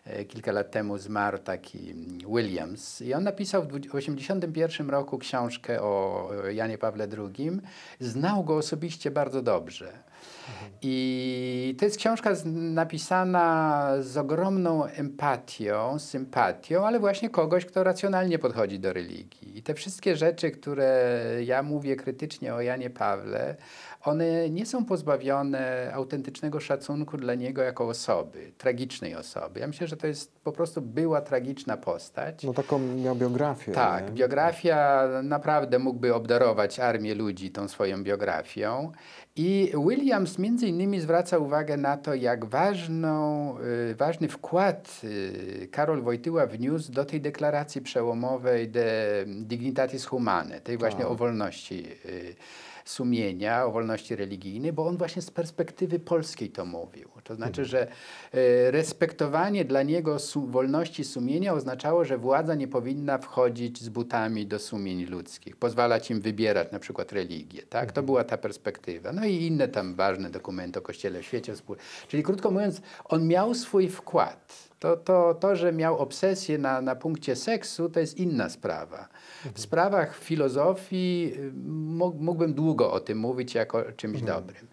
E, Kilka lat temu zmarł taki Williams i on napisał w 1981 roku książkę o e, Janie Pawle II. Znał go osobiście bardzo dobrze. I to jest książka napisana z ogromną empatią, sympatią, ale właśnie kogoś, kto racjonalnie podchodzi do religii. I te wszystkie rzeczy, które ja mówię krytycznie o Janie Pawle, one nie są pozbawione autentycznego szacunku dla niego jako osoby, tragicznej osoby. Ja myślę, że to jest po prostu była tragiczna postać. No taką miał biografię. Tak, nie? biografia naprawdę mógłby obdarować armię ludzi tą swoją biografią. I Williams między innymi zwraca uwagę na to, jak ważną, y, ważny wkład y, Karol Wojtyła wniósł do tej deklaracji przełomowej De Dignitatis Humanae, tej właśnie Tak. o wolności y, sumienia, o wolności religijnej, bo on właśnie z perspektywy polskiej to mówił. To znaczy, że e, respektowanie dla niego wolności sumienia oznaczało, że władza nie powinna wchodzić z butami do sumień ludzkich, pozwalać im wybierać na przykład religię. Tak? To była ta perspektywa. No i inne tam ważne dokumenty o Kościele w świecie. Czyli krótko mówiąc, on miał swój wkład. To, to, to, że miał obsesję na, na punkcie seksu, to jest inna sprawa. W sprawach filozofii y, mógł- mógłbym długo o tym mówić jako o czymś dobrym.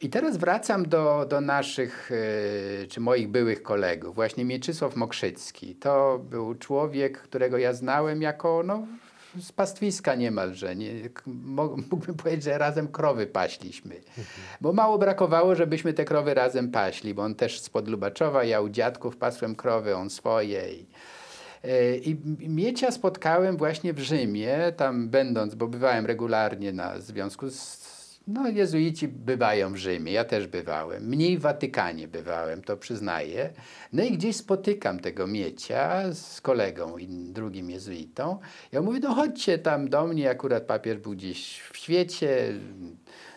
I teraz wracam do, do naszych, y, czy moich byłych kolegów. Właśnie Mieczysław Mokrzycki. To był człowiek, którego ja znałem jako no, z pastwiska niemalże. Nie, mógłbym powiedzieć, że razem krowy paśliśmy. Bo mało brakowało, żebyśmy te krowy razem paśli, bo on też spod Lubaczowa, ja u dziadków pasłem krowy, on swoje. I, e, i Miecia spotkałem właśnie w Rzymie, tam będąc, bo bywałem regularnie na związku z... No, jezuici bywają w Rzymie, ja też bywałem. Mniej w Watykanie bywałem, to przyznaję. No i gdzieś spotykam tego Miecia z kolegą drugim jezuitą. Ja mówię, no chodźcie tam do mnie, akurat papież był gdzieś w świecie,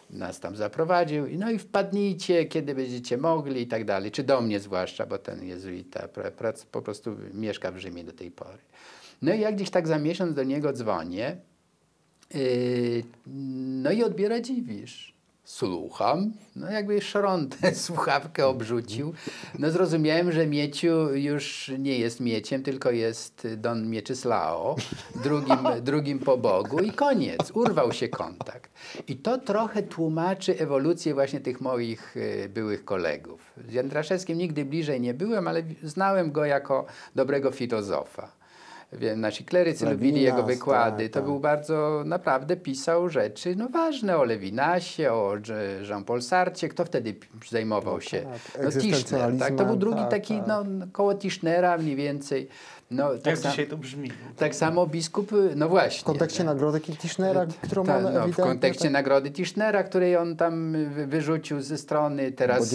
nas tam zaprowadził. No i wpadnijcie, kiedy będziecie mogli i tak dalej. Czy do mnie zwłaszcza, bo ten jezuita po prostu mieszka w Rzymie do tej pory. No i jak gdzieś tak za miesiąc do niego dzwonię, no i odbiera dziwisz. Słucham. No jakby szron tę słuchawkę obrzucił. No zrozumiałem, że Mieciu już nie jest Mieciem, tylko jest Don Mieczyslao, drugim, drugim po Bogu i koniec. Urwał się kontakt. I to trochę tłumaczy ewolucję właśnie tych moich y, byłych kolegów. Z Jędraszewskim nigdy bliżej nie byłem, ale znałem go jako dobrego filozofa. Wiem, nasi klerycy lubili Lewinas, jego wykłady. tak, to tak. był bardzo, naprawdę pisał rzeczy no, ważne o Lewinasie, o Jean- Jean-Paul Sarcie. Kto wtedy zajmował No się? tak, No, Tischner, tak? To był drugi tak, taki, tak. no, koło Tischnera mniej więcej. No, tak, Jak sam, dzisiaj to brzmi? tak samo biskup, no właśnie. W kontekście tak. nagrody Tischnera, którą Ta, on no, w kontekście tak- nagrody Tischnera, której on tam wy- wyrzucił ze strony, teraz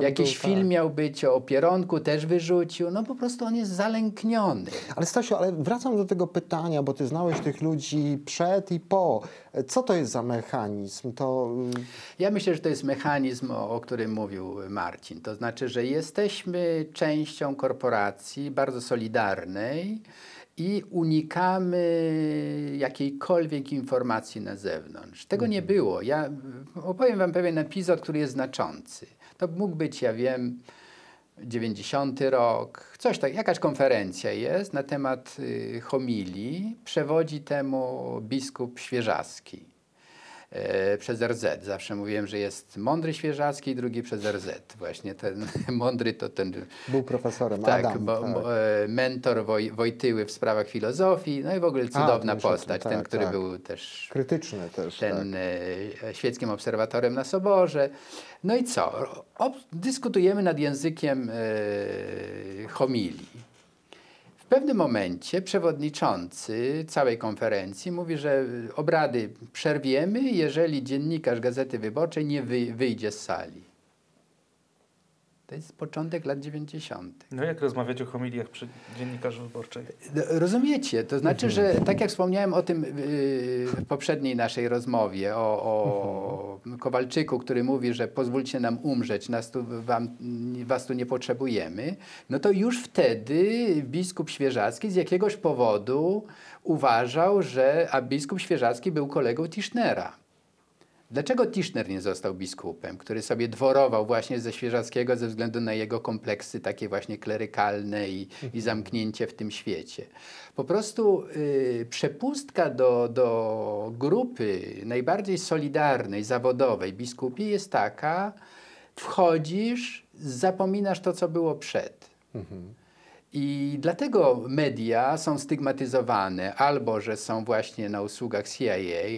jakiś tak. film miał być o Pieronku, też wyrzucił. No po prostu on jest zalękniony. Ale Stasiu, ale wracam do tego pytania, bo ty znałeś tych ludzi przed i po. Co to jest za mechanizm? To y, Ja myślę, że to jest mechanizm, o, o którym mówił Marcin. To znaczy, że jesteśmy częścią korporacji bardzo solidarnej i unikamy jakiejkolwiek informacji na zewnątrz. Tego nie było. Ja y, opowiem Wam pewien epizod, który jest znaczący. To mógł być, ja wiem, 90 rok, coś tak, jakaś konferencja jest na temat y, homilii. Przewodzi temu biskup Świeżaski przez RZ. Zawsze mówiłem, że jest mądry Świeżacki, drugi przez RZ. Właśnie ten mądry to ten był profesorem tak, Adam. bo, tak. bo, e, mentor Woj, Wojtyły w sprawach filozofii, no i w ogóle cudowna myślę, postać, tak, ten, który tak. był też Krytyczny też. ten tak. e, świeckim obserwatorem na Soborze. No i co? Ob, dyskutujemy nad językiem e, homilii. Pewnym momencie przewodniczący całej konferencji mówi, że obrady przerwiemy, jeżeli dziennikarz Gazety Wyborczej nie wy, wyjdzie z sali. To jest początek lat 90. No jak rozmawiać o homiliach przy dziennikarzy wyborczej? No, Rozumiecie, to znaczy, że tak jak wspomniałem o tym yy, w poprzedniej naszej rozmowie, o, o Kowalczyku, który mówi, że pozwólcie nam umrzeć, nas tu, wam, was tu nie potrzebujemy, no to już wtedy biskup Świeżacki z jakiegoś powodu uważał, że, a biskup Świeżacki był kolegą Tischnera. Dlaczego Tischner nie został biskupem, który sobie dworował właśnie ze Świeżackiego ze względu na jego kompleksy takie właśnie klerykalne i, i zamknięcie w tym świecie? Po prostu y, przepustka do, do grupy najbardziej solidarnej, zawodowej biskupiej jest taka, wchodzisz, zapominasz to, co było przed. I dlatego media są stygmatyzowane albo, że są właśnie na usługach CIA,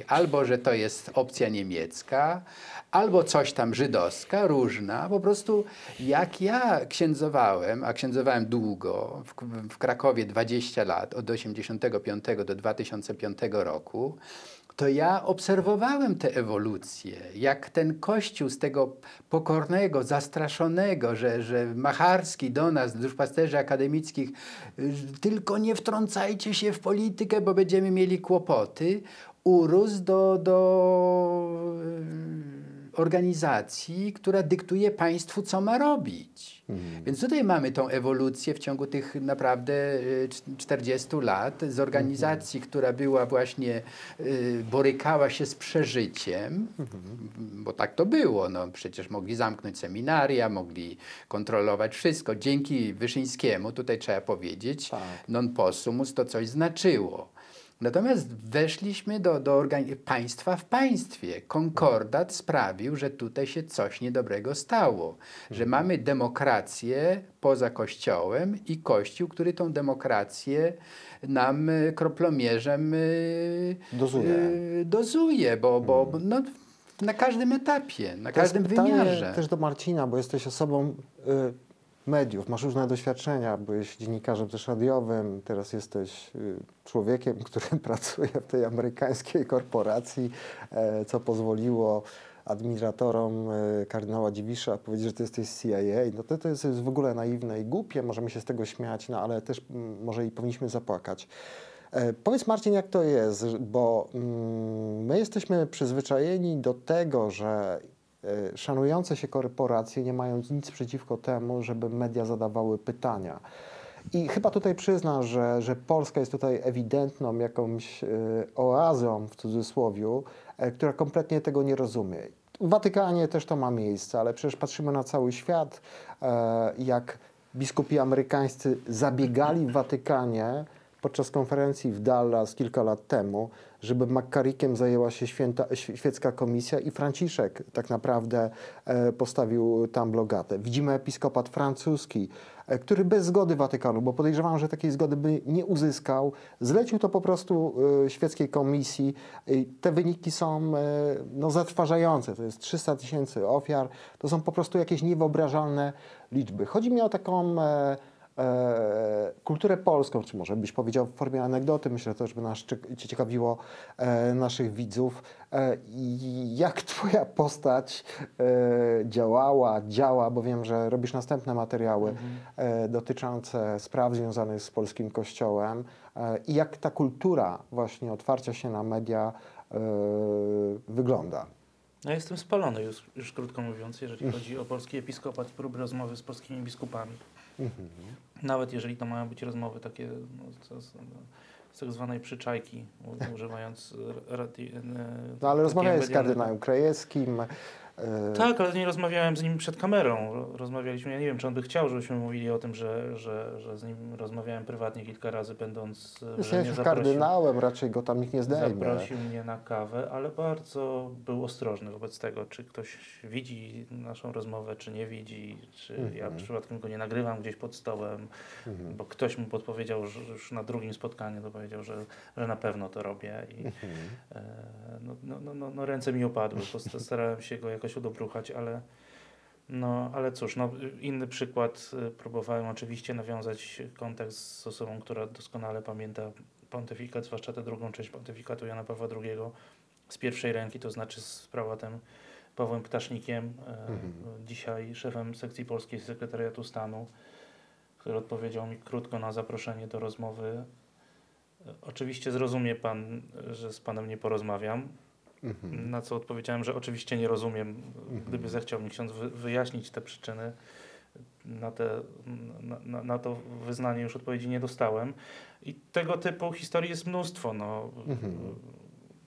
albo, że to jest opcja niemiecka, albo coś tam żydowska, różna. Po prostu jak ja księdzowałem, a księdzowałem długo, w, w Krakowie 20 lat, od 85 do 2005 roku, to ja obserwowałem tę ewolucję, jak ten kościół z tego pokornego, zastraszonego, że, że Macharski do nas, duszpasterzy akademickich, y, tylko nie wtrącajcie się w politykę, bo będziemy mieli kłopoty, urósł do, do organizacji, która dyktuje państwu, co ma robić. Więc tutaj mamy tą ewolucję w ciągu tych naprawdę y, cz- 40 lat z organizacji, która była właśnie, y, borykała się z przeżyciem, bo tak to było. No, przecież mogli zamknąć seminaria, mogli kontrolować wszystko. Dzięki Wyszyńskiemu, tutaj trzeba powiedzieć, Tak. non possumus to coś znaczyło. Natomiast weszliśmy do, do państwa w państwie. Konkordat sprawił, że tutaj się coś niedobrego stało. Że mamy demokrację poza Kościołem i Kościół, który tą demokrację nam y, kroplomierzem y, Dozuje. y, dozuje bo, bo bo, no, na każdym etapie, na To każdym wymiarze. też do Marcina, bo jesteś osobą y, mediów, masz różne doświadczenia, byłeś dziennikarzem też radiowym, teraz jesteś y, człowiekiem, który pracuje w tej amerykańskiej korporacji, e, co pozwoliło administratorom e, kardynała Dziwisza powiedzieć, że ty jesteś z CIA. No to, to jest, jest w ogóle naiwne i głupie, możemy się z tego śmiać, no ale też może i powinniśmy zapłakać. E, Powiedz Marcin, jak to jest, bo mm, my jesteśmy przyzwyczajeni do tego, że szanujące się korporacje nie mają nic przeciwko temu, żeby media zadawały pytania. I chyba tutaj przyzna, że, że Polska jest tutaj ewidentną jakąś e, oazą w cudzysłowie, e, która kompletnie tego nie rozumie. W Watykanie też to ma miejsce, ale przecież patrzymy na cały świat, e, jak biskupi amerykańscy zabiegali w Watykanie podczas konferencji w Dallas kilka lat temu, żeby McCarrickiem zajęła się święta, świ- świecka komisja i Franciszek tak naprawdę e, postawił tam blogatę. Widzimy episkopat francuski, e, który bez zgody Watykanu, bo podejrzewam, że takiej zgody by nie uzyskał, zlecił to po prostu e, świeckiej komisji. Te wyniki są no, zatrważające. To jest 300 tysięcy ofiar. To są po prostu jakieś niewyobrażalne liczby. Chodzi mi o taką e, kulturę polską, czy może byś powiedział w formie anegdoty, myślę też by nas cie- ciekawiło e, naszych widzów. E, jak twoja postać e, działała, działa, bo wiem, że robisz następne materiały e, dotyczące spraw związanych z polskim kościołem e, i jak ta kultura właśnie otwarcia się na media e, wygląda. No jestem spalony już, już krótko mówiąc, jeżeli chodzi o polski episkopat i próby rozmowy z polskimi biskupami. Nawet jeżeli to mają być rozmowy takie no, z, z, tak zwanej przyczajki, używając e, radi, e, No ale takiej rozmawiałeś z kardynałem Krajewskim. E, Tak, ale nie rozmawiałem z nim przed kamerą. Ro- Rozmawialiśmy, ja nie wiem, czy on by chciał, żebyśmy mówili o tym, że, że, że z nim rozmawiałem prywatnie kilka razy, będąc, e, że Jesteś mnie już zaprosił. kardynałem, raczej go tam nikt nie zdejmie. Zaprosił mnie na kawę, ale bardzo był ostrożny wobec tego, czy ktoś widzi naszą rozmowę, czy nie widzi, czy ja Mhm. przypadkiem go nie nagrywam gdzieś pod stołem, Mhm. bo ktoś mu podpowiedział, że już na drugim spotkaniu to powiedział, że, że na pewno to robię i Mhm. e, no, no, no, no, no ręce mi opadły, starałem się go jakoś udobruchać, ale no, ale cóż, no, inny przykład, y, próbowałem oczywiście nawiązać kontakt z osobą, która doskonale pamięta pontyfikat, zwłaszcza tę drugą część pontyfikatu Jana Pawła II z pierwszej ręki, to znaczy z prałatem Pawłem Ptasznikiem, e, Mhm. dzisiaj szefem sekcji polskiej Sekretariatu Stanu, który odpowiedział mi krótko na zaproszenie do rozmowy. E, Oczywiście zrozumie pan, że z panem nie porozmawiam, Mhm. na co odpowiedziałem, że oczywiście nie rozumiem. Gdyby zechciał mi ksiądz wy, wyjaśnić te przyczyny, na, te, na, na, to wyznanie już odpowiedzi nie dostałem. I tego typu historii jest mnóstwo. No. Mhm.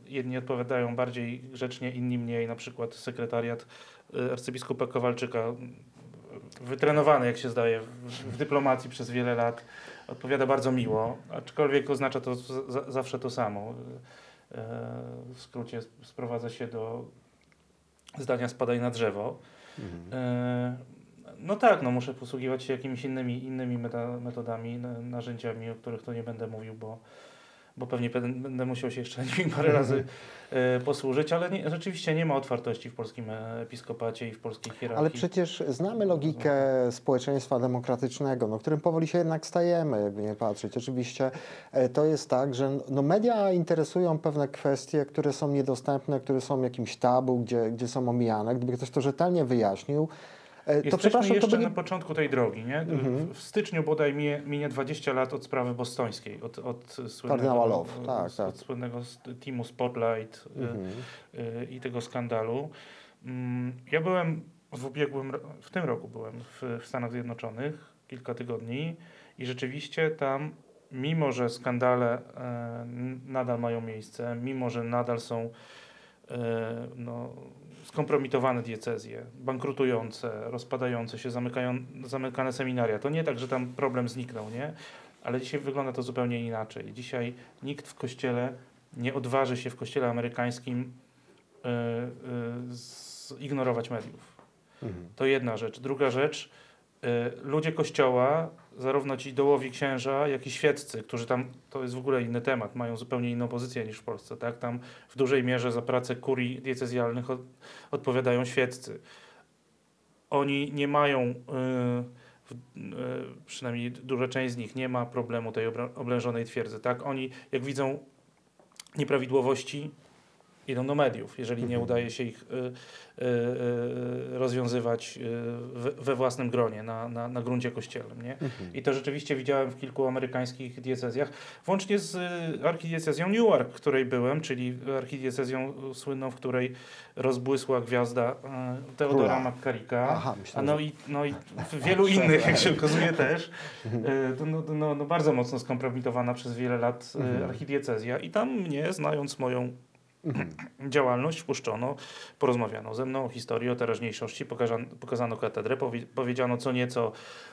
Jedni odpowiadają bardziej grzecznie, inni mniej. Na przykład sekretariat y, arcybiskupa Kowalczyka, y, wytrenowany jak się zdaje w, dyplomacji przez wiele lat, odpowiada bardzo miło, aczkolwiek oznacza to zawsze to samo. Y, W skrócie sp- sprowadza się do zdania spadaj na drzewo. Mhm. E, No tak, no muszę posługiwać się jakimiś innymi, innymi metodami, narzędziami, o których tu nie będę mówił, bo, bo pewnie będę, musiał się jeszcze nimi parę razy e, posłużyć, ale nie, rzeczywiście nie ma otwartości w polskim episkopacie i w polskiej hierarchii. Ale przecież znamy logikę społeczeństwa demokratycznego, no, którym powoli się jednak stajemy, jakby nie patrzeć. Oczywiście e, to jest tak, że no, media interesują pewne kwestie, które są niedostępne, które są jakimś tabu, gdzie, gdzie są omijane. Gdyby ktoś to rzetelnie wyjaśnił, to Jesteśmy przepraszam, to jeszcze by nie... na początku tej drogi, nie? Mhm. W- styczniu bodaj minie, minie 20 lat od sprawy bostońskiej, od, od słynnego, Love, tak, od, tak. od słynnego teamu Spotlight y, Mhm. y, i tego skandalu. Mm, Ja byłem w ubiegłym, w tym roku byłem w, w Stanach Zjednoczonych kilka tygodni i rzeczywiście tam, mimo że skandale e, n- nadal mają miejsce, mimo że nadal są e, no, skompromitowane diecezje, bankrutujące, rozpadające się, zamykają, zamykane seminaria. To nie tak, że tam problem zniknął, nie? Ale dzisiaj wygląda to zupełnie inaczej. Dzisiaj nikt w kościele nie odważy się w kościele amerykańskim e, e, zignorować mediów. Mhm. To jedna rzecz. Druga rzecz, y, ludzie kościoła, zarówno ci dołowi księża, jak i świeccy, którzy tam, to jest w ogóle inny temat, mają zupełnie inną pozycję niż w Polsce, tak? Tam w dużej mierze za pracę kurii diecezjalnych od, odpowiadają świeccy. Oni nie mają, y, w, y, przynajmniej duża część z nich, nie ma problemu tej oblężonej twierdzy, tak? Oni, jak widzą nieprawidłowości, idą do mediów, jeżeli nie udaje się ich y, y, y, rozwiązywać we, własnym gronie, na, na, na gruncie kościelnym. Nie? I to rzeczywiście widziałem w kilku amerykańskich diecezjach, włącznie z archidiecezją Newark, w której byłem, czyli archidiecezją słynną, w której rozbłysła gwiazda Teodora. McCarricka. A no i, no i w wielu innych, jak się okazuje też, to no, no, no bardzo mocno skompromitowana przez wiele lat archidiecezja. I tam mnie, znając moją działalność, wpuszczono, porozmawiano ze mną o historii, o teraźniejszości, pokazano, pokazano katedrę, powie, powiedziano co nieco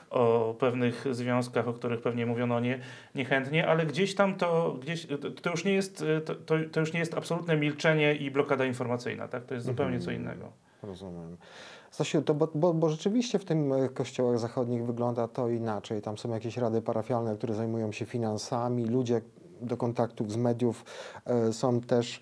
o pewnych związkach, o których pewnie mówiono nie, niechętnie, ale gdzieś tam to, gdzieś, to, już nie jest, y, to, to, już nie jest absolutne milczenie i blokada informacyjna, tak? To jest zupełnie co innego. Rozumiem. Stasiu, to bo, bo, bo rzeczywiście w tym e, kościołach zachodnich wygląda to inaczej. Tam są jakieś rady parafialne, które zajmują się finansami. Ludzie do kontaktów z mediów e, są też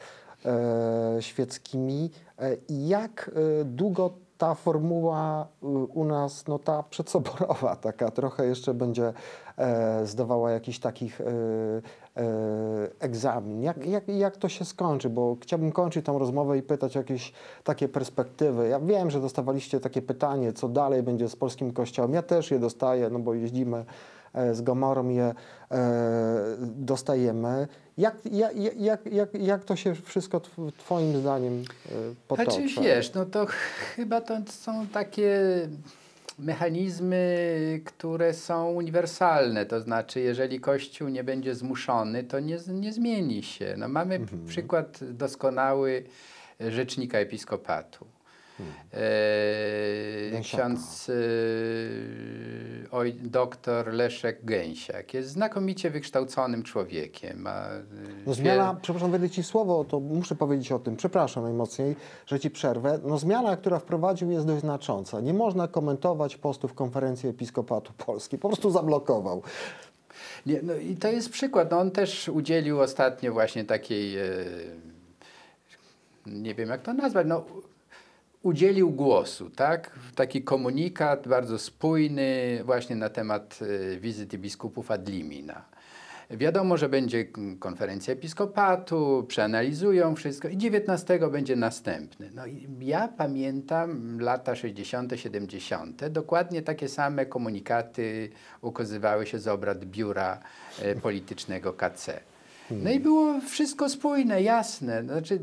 świeckimi. E, jak e, długo ta formuła e, u nas, no ta przedsoborowa, taka trochę jeszcze będzie e, zdawała jakiś takich e, e, egzamin. Jak, jak, jak to się skończy? Bo chciałbym kończyć tą rozmowę i pytać o jakieś takie perspektywy. Ja wiem, że dostawaliście takie pytanie, co dalej będzie z polskim kościołem. Ja też je dostaję, no bo jeździmy e, z Gomorą je e, dostajemy. Jak, jak, jak, jak, jak to się wszystko tw- twoim zdaniem e, potoczy? Znaczy wiesz, no to chyba to są takie mechanizmy, które są uniwersalne. To znaczy, jeżeli Kościół nie będzie zmuszony, to nie, nie zmieni się. No, mamy Mhm. przykład doskonały rzecznika episkopatu. E, ksiądz e, oj, doktor Leszek Gęsiak jest znakomicie wykształconym człowiekiem. Ma, e, No zmiana, przepraszam, wejdę Ci słowo, to muszę powiedzieć o tym, przepraszam najmocniej, że Ci przerwę. No zmiana, która wprowadził jest dość znacząca. Nie można komentować postów konferencji Episkopatu Polski. Po prostu zablokował. Nie, no i to jest przykład. No on też udzielił ostatnio właśnie takiej, e, nie wiem jak to nazwać, no udzielił głosu, tak? Taki komunikat bardzo spójny właśnie na temat e, wizyty biskupów ad limina. Wiadomo, że będzie konferencja episkopatu, przeanalizują wszystko i 19 będzie następny. No ja pamiętam lata 60., 70., dokładnie takie same komunikaty ukazywały się z obrad biura e, politycznego KC. No i było wszystko spójne, jasne. Znaczy,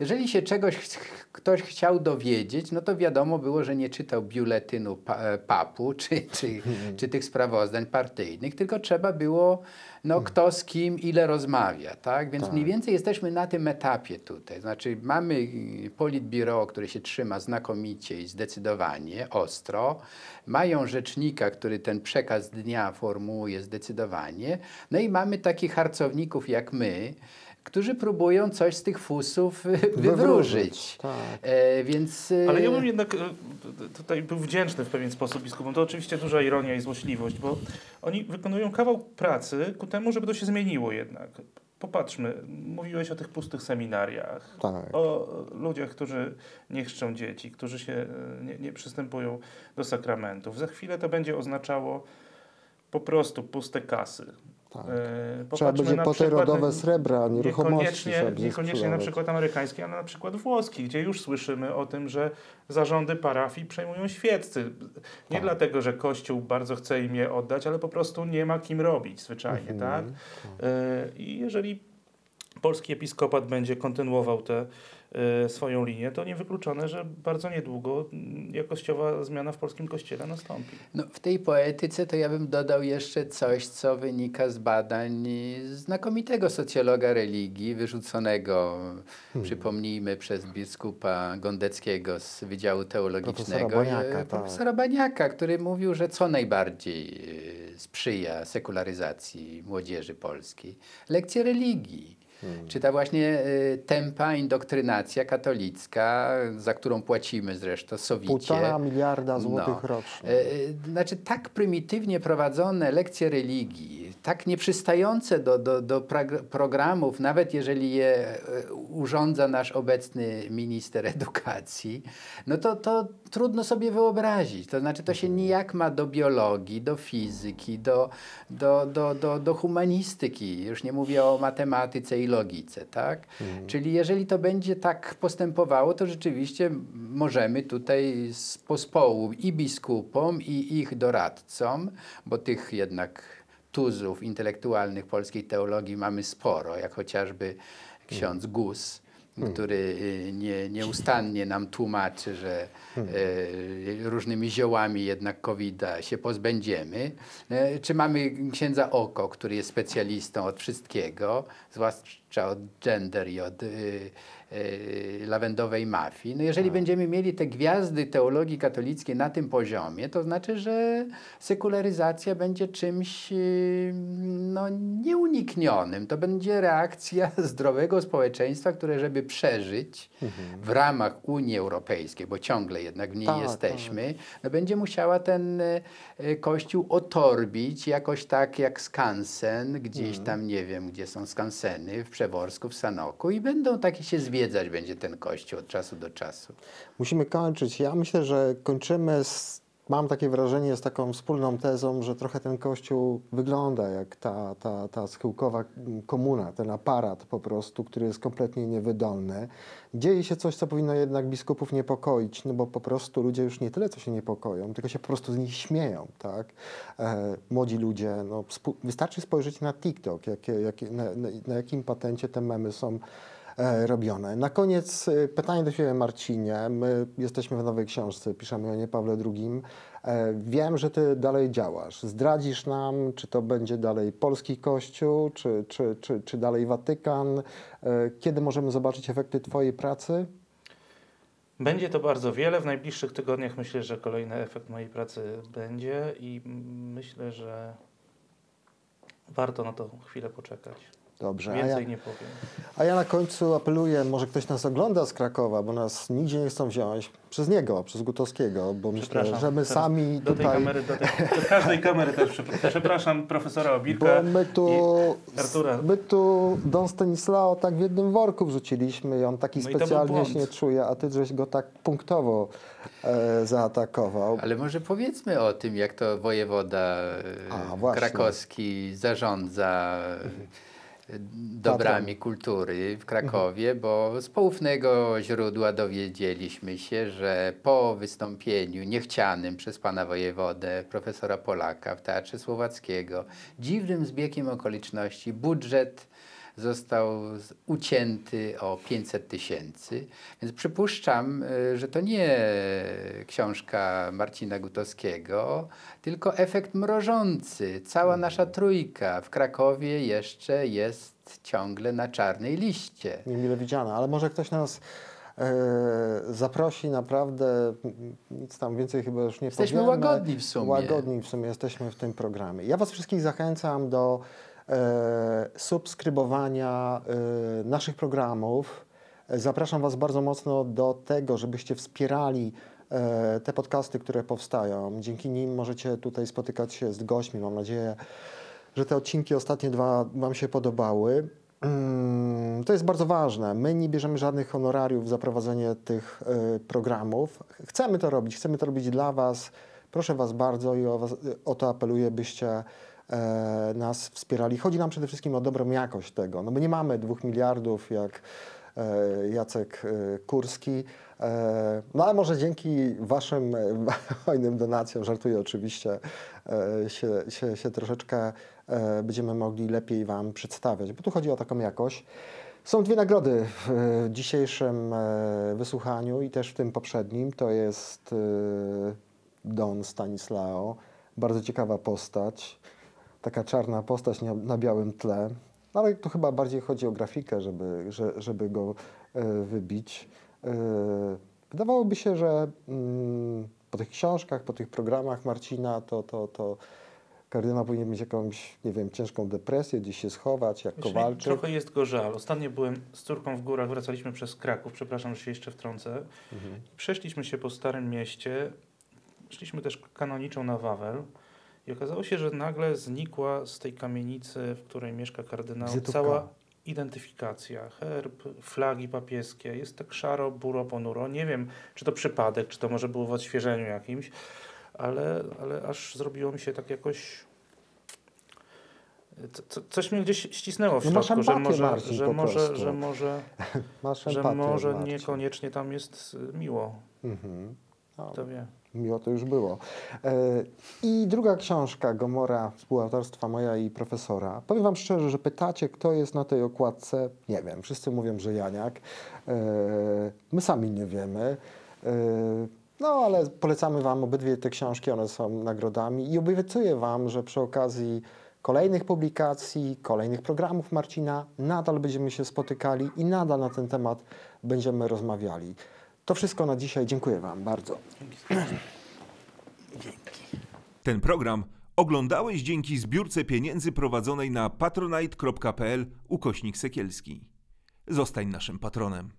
jeżeli się czegoś ch- ktoś chciał dowiedzieć, no to wiadomo było, że nie czytał biuletynu pa, e, papu czy, czy, czy tych sprawozdań partyjnych, tylko trzeba było, no kto z kim ile rozmawia, tak? Więc mniej więcej jesteśmy na tym etapie tutaj. Znaczy mamy y, politbiuro, które się trzyma znakomicie i zdecydowanie, ostro. Mają rzecznika, który ten przekaz dnia formułuje zdecydowanie. No i mamy takich harcowników jak my, którzy próbują coś z tych fusów y, wywróżyć. Tak. E, więc... y, Ale ja bym jednak e, tutaj był wdzięczny w pewien sposób biskupom. To oczywiście duża ironia i złośliwość, bo oni wykonują kawał pracy ku temu, żeby to się zmieniło jednak. Popatrzmy, mówiłeś o tych pustych seminariach, Tak. o ludziach, którzy nie chrzczą dzieci, którzy się e, nie, nie przystępują do sakramentów. Za chwilę to będzie oznaczało po prostu puste kasy. Tak. E, Trzeba będzie po te rodowe srebra, nieruchomości Niekoniecznie, niekoniecznie na przykład amerykański, ale na przykład włoski, gdzie już słyszymy o tym, że zarządy parafii przejmują świeccy. Nie Tak. dlatego, że Kościół bardzo chce im je oddać, ale po prostu nie ma kim robić zwyczajnie, Mhm. tak? E, I jeżeli polski episkopat będzie kontynuował tę e, swoją linię, to niewykluczone, że bardzo niedługo mm, jakościowa zmiana w polskim kościele nastąpi. No, w tej poetyce to ja bym dodał jeszcze coś, co wynika z badań znakomitego socjologa religii, wyrzuconego, przypomnijmy, przez biskupa Gondeckiego z Wydziału Teologicznego. Profesora Baniaka, tak. Profesora Baniaka, który mówił, że co najbardziej e, sprzyja sekularyzacji młodzieży polskiej? Lekcje religii. Czy ta właśnie e, tempa indoktrynacja katolicka, za którą płacimy zresztą sowicie. Półtora miliarda złotych No. rocznie. E, e, Znaczy, tak prymitywnie prowadzone lekcje religii, tak nieprzystające do, do, do programów, nawet jeżeli je e, urządza nasz obecny minister edukacji, no to, to trudno sobie wyobrazić. To znaczy, to się nijak ma do biologii, do fizyki, do, do, do, do, do humanistyki. Już nie mówię o matematyce i logice, tak? Czyli jeżeli to będzie tak postępowało, to rzeczywiście możemy tutaj z pospołu i biskupom, i ich doradcom, bo tych jednak tuzów intelektualnych polskiej teologii mamy sporo, jak chociażby ksiądz Gus, który y, nie, nieustannie nam tłumaczy, że y, różnymi ziołami jednak covid się pozbędziemy. Y, Czy mamy księdza Oko, który jest specjalistą od wszystkiego, zwłaszcza od gender i od y, lawendowej mafii. No jeżeli będziemy mieli te gwiazdy teologii katolickiej na tym poziomie, to znaczy, że sekularyzacja będzie czymś y, no, nieuniknionym. To będzie reakcja zdrowego społeczeństwa, które żeby przeżyć w ramach Unii Europejskiej, bo ciągle jednak w niej Tak, jesteśmy, no, będzie musiała ten y, y, kościół otorbić jakoś tak jak skansen, gdzieś tam, nie wiem, gdzie są skanseny, w Przeworsku, w Sanoku i będą takie się zwiedzać będzie ten kościół od czasu do czasu. Musimy kończyć. Ja myślę, że kończymy z, mam takie wrażenie, z taką wspólną tezą, że trochę ten kościół wygląda jak ta, ta, ta schyłkowa komuna, ten aparat po prostu, który jest kompletnie niewydolny. Dzieje się coś, co powinno jednak biskupów niepokoić, no bo po prostu ludzie już nie tyle, co się niepokoją, tylko się po prostu z nich śmieją, tak? E, młodzi ludzie, no, wystarczy spojrzeć na TikTok, jakie, jakie, na, na, na jakim patencie te memy są robione. Na koniec e, pytanie do Ciebie, Marcinie. My jesteśmy w nowej książce, piszemy o nie Pawle II. E, Wiem, że Ty dalej działasz. Zdradzisz nam, czy to będzie dalej polski Kościół, czy, czy, czy, czy dalej Watykan? E, Kiedy możemy zobaczyć efekty Twojej pracy? Będzie to bardzo wiele. W najbliższych tygodniach myślę, że kolejny efekt mojej pracy będzie i myślę, że warto na to chwilę poczekać. Dobrze. A ja, Więcej nie powiem. a ja na końcu apeluję, może ktoś nas ogląda z Krakowa, bo nas nigdzie nie chcą wziąć. Przez niego, przez Gutowskiego, bo myślę, Przepraszam, że my sami do tej tutaj... kamery, do, tej, do każdej kamery też przepra- przepraszam profesora Obirka. Bo my tu, i Artura. my tu Don Stanislao tak w jednym worku wrzuciliśmy i on taki No specjalnie się nie czuje, a ty żeś go tak punktowo e, zaatakował. Ale może powiedzmy o tym, jak to wojewoda e, A, krakowski zarządza e, dobrami kultury w Krakowie, bo z poufnego źródła dowiedzieliśmy się, że po wystąpieniu niechcianym przez pana wojewodę, profesora Polaka w Teatrze Słowackiego, dziwnym zbiegiem okoliczności budżet został ucięty o 500 tysięcy. Więc przypuszczam, y, że to nie książka Marcina Gutowskiego, tylko efekt mrożący. Cała nasza trójka w Krakowie jeszcze jest ciągle na czarnej liście. Niemile widziane, ale może ktoś nas e, zaprosi naprawdę, nic tam więcej chyba już nie Jesteśmy powiemy. łagodni w sumie. Łagodni w sumie jesteśmy w tym programie. Ja Was wszystkich zachęcam do e, subskrybowania e, naszych programów. E, Zapraszam Was bardzo mocno do tego, żebyście wspierali e, te podcasty, które powstają. Dzięki nim możecie tutaj spotykać się z gośćmi. Mam nadzieję, że te odcinki ostatnie dwa Wam się podobały. Mm, To jest bardzo ważne. My nie bierzemy żadnych honorariów za prowadzenie tych programów. Chcemy to robić, chcemy to robić dla Was. Proszę Was bardzo i o, was, o to apeluję, byście e, nas wspierali. Chodzi nam przede wszystkim o dobrą jakość tego. No bo nie mamy dwóch miliardów jak e, Jacek e, Kurski. E, No ale może dzięki Waszym e, hojnym donacjom, żartuję oczywiście, e, się, się, się troszeczkę e, będziemy mogli lepiej Wam przedstawiać, bo tu chodzi o taką jakość. Są dwie nagrody w e, dzisiejszym e, wysłuchaniu i też w tym poprzednim. To jest e, Don Stanislao, bardzo ciekawa postać, taka czarna postać na, białym tle. No, ale tu chyba bardziej chodzi o grafikę, żeby, że, żeby go e, wybić. E, wydawałoby się, że mm, po tych książkach, po tych programach Marcina, to, to, to kardynał powinien mieć jakąś, nie wiem, ciężką depresję, gdzieś się schować, jak Wiesz, Kowalczyk. Trochę jest go żal. Ostatnio byłem z córką w górach, wracaliśmy przez Kraków, przepraszam, że się jeszcze wtrącę. Mhm. Przeszliśmy się po Starym Mieście, szliśmy też kanoniczą na Wawel I okazało się, że nagle znikła z tej kamienicy, w której mieszka kardynał, Wizytówka. cała identyfikacja, herb, flagi papieskie. Jest tak szaro, buro, ponuro. Nie wiem, czy to przypadek, czy to może było w odświeżeniu jakimś, ale, ale aż zrobiło mi się tak jakoś... Co, co, coś mnie gdzieś ścisnęło w No środku, że może, Marcin, że, może, że może, Masz że empatię, może Marcin. niekoniecznie tam jest miło. Mhm. No, Kto wie. Miło to już było. E, I druga książka, Gomora, współautorstwa moja i profesora. Powiem Wam szczerze, że pytacie, kto jest na tej okładce. Nie wiem, wszyscy mówią, że Janiak. E, My sami nie wiemy. E, No, ale polecamy Wam obydwie te książki, one są nagrodami i obiecuję Wam, że przy okazji kolejnych publikacji, kolejnych programów Marcina nadal będziemy się spotykali i nadal na ten temat będziemy rozmawiali. To wszystko na dzisiaj. Dziękuję Wam bardzo. Ten program oglądałeś dzięki zbiórce pieniędzy prowadzonej na patronite.pl ukośnik sekielski. Zostań naszym patronem.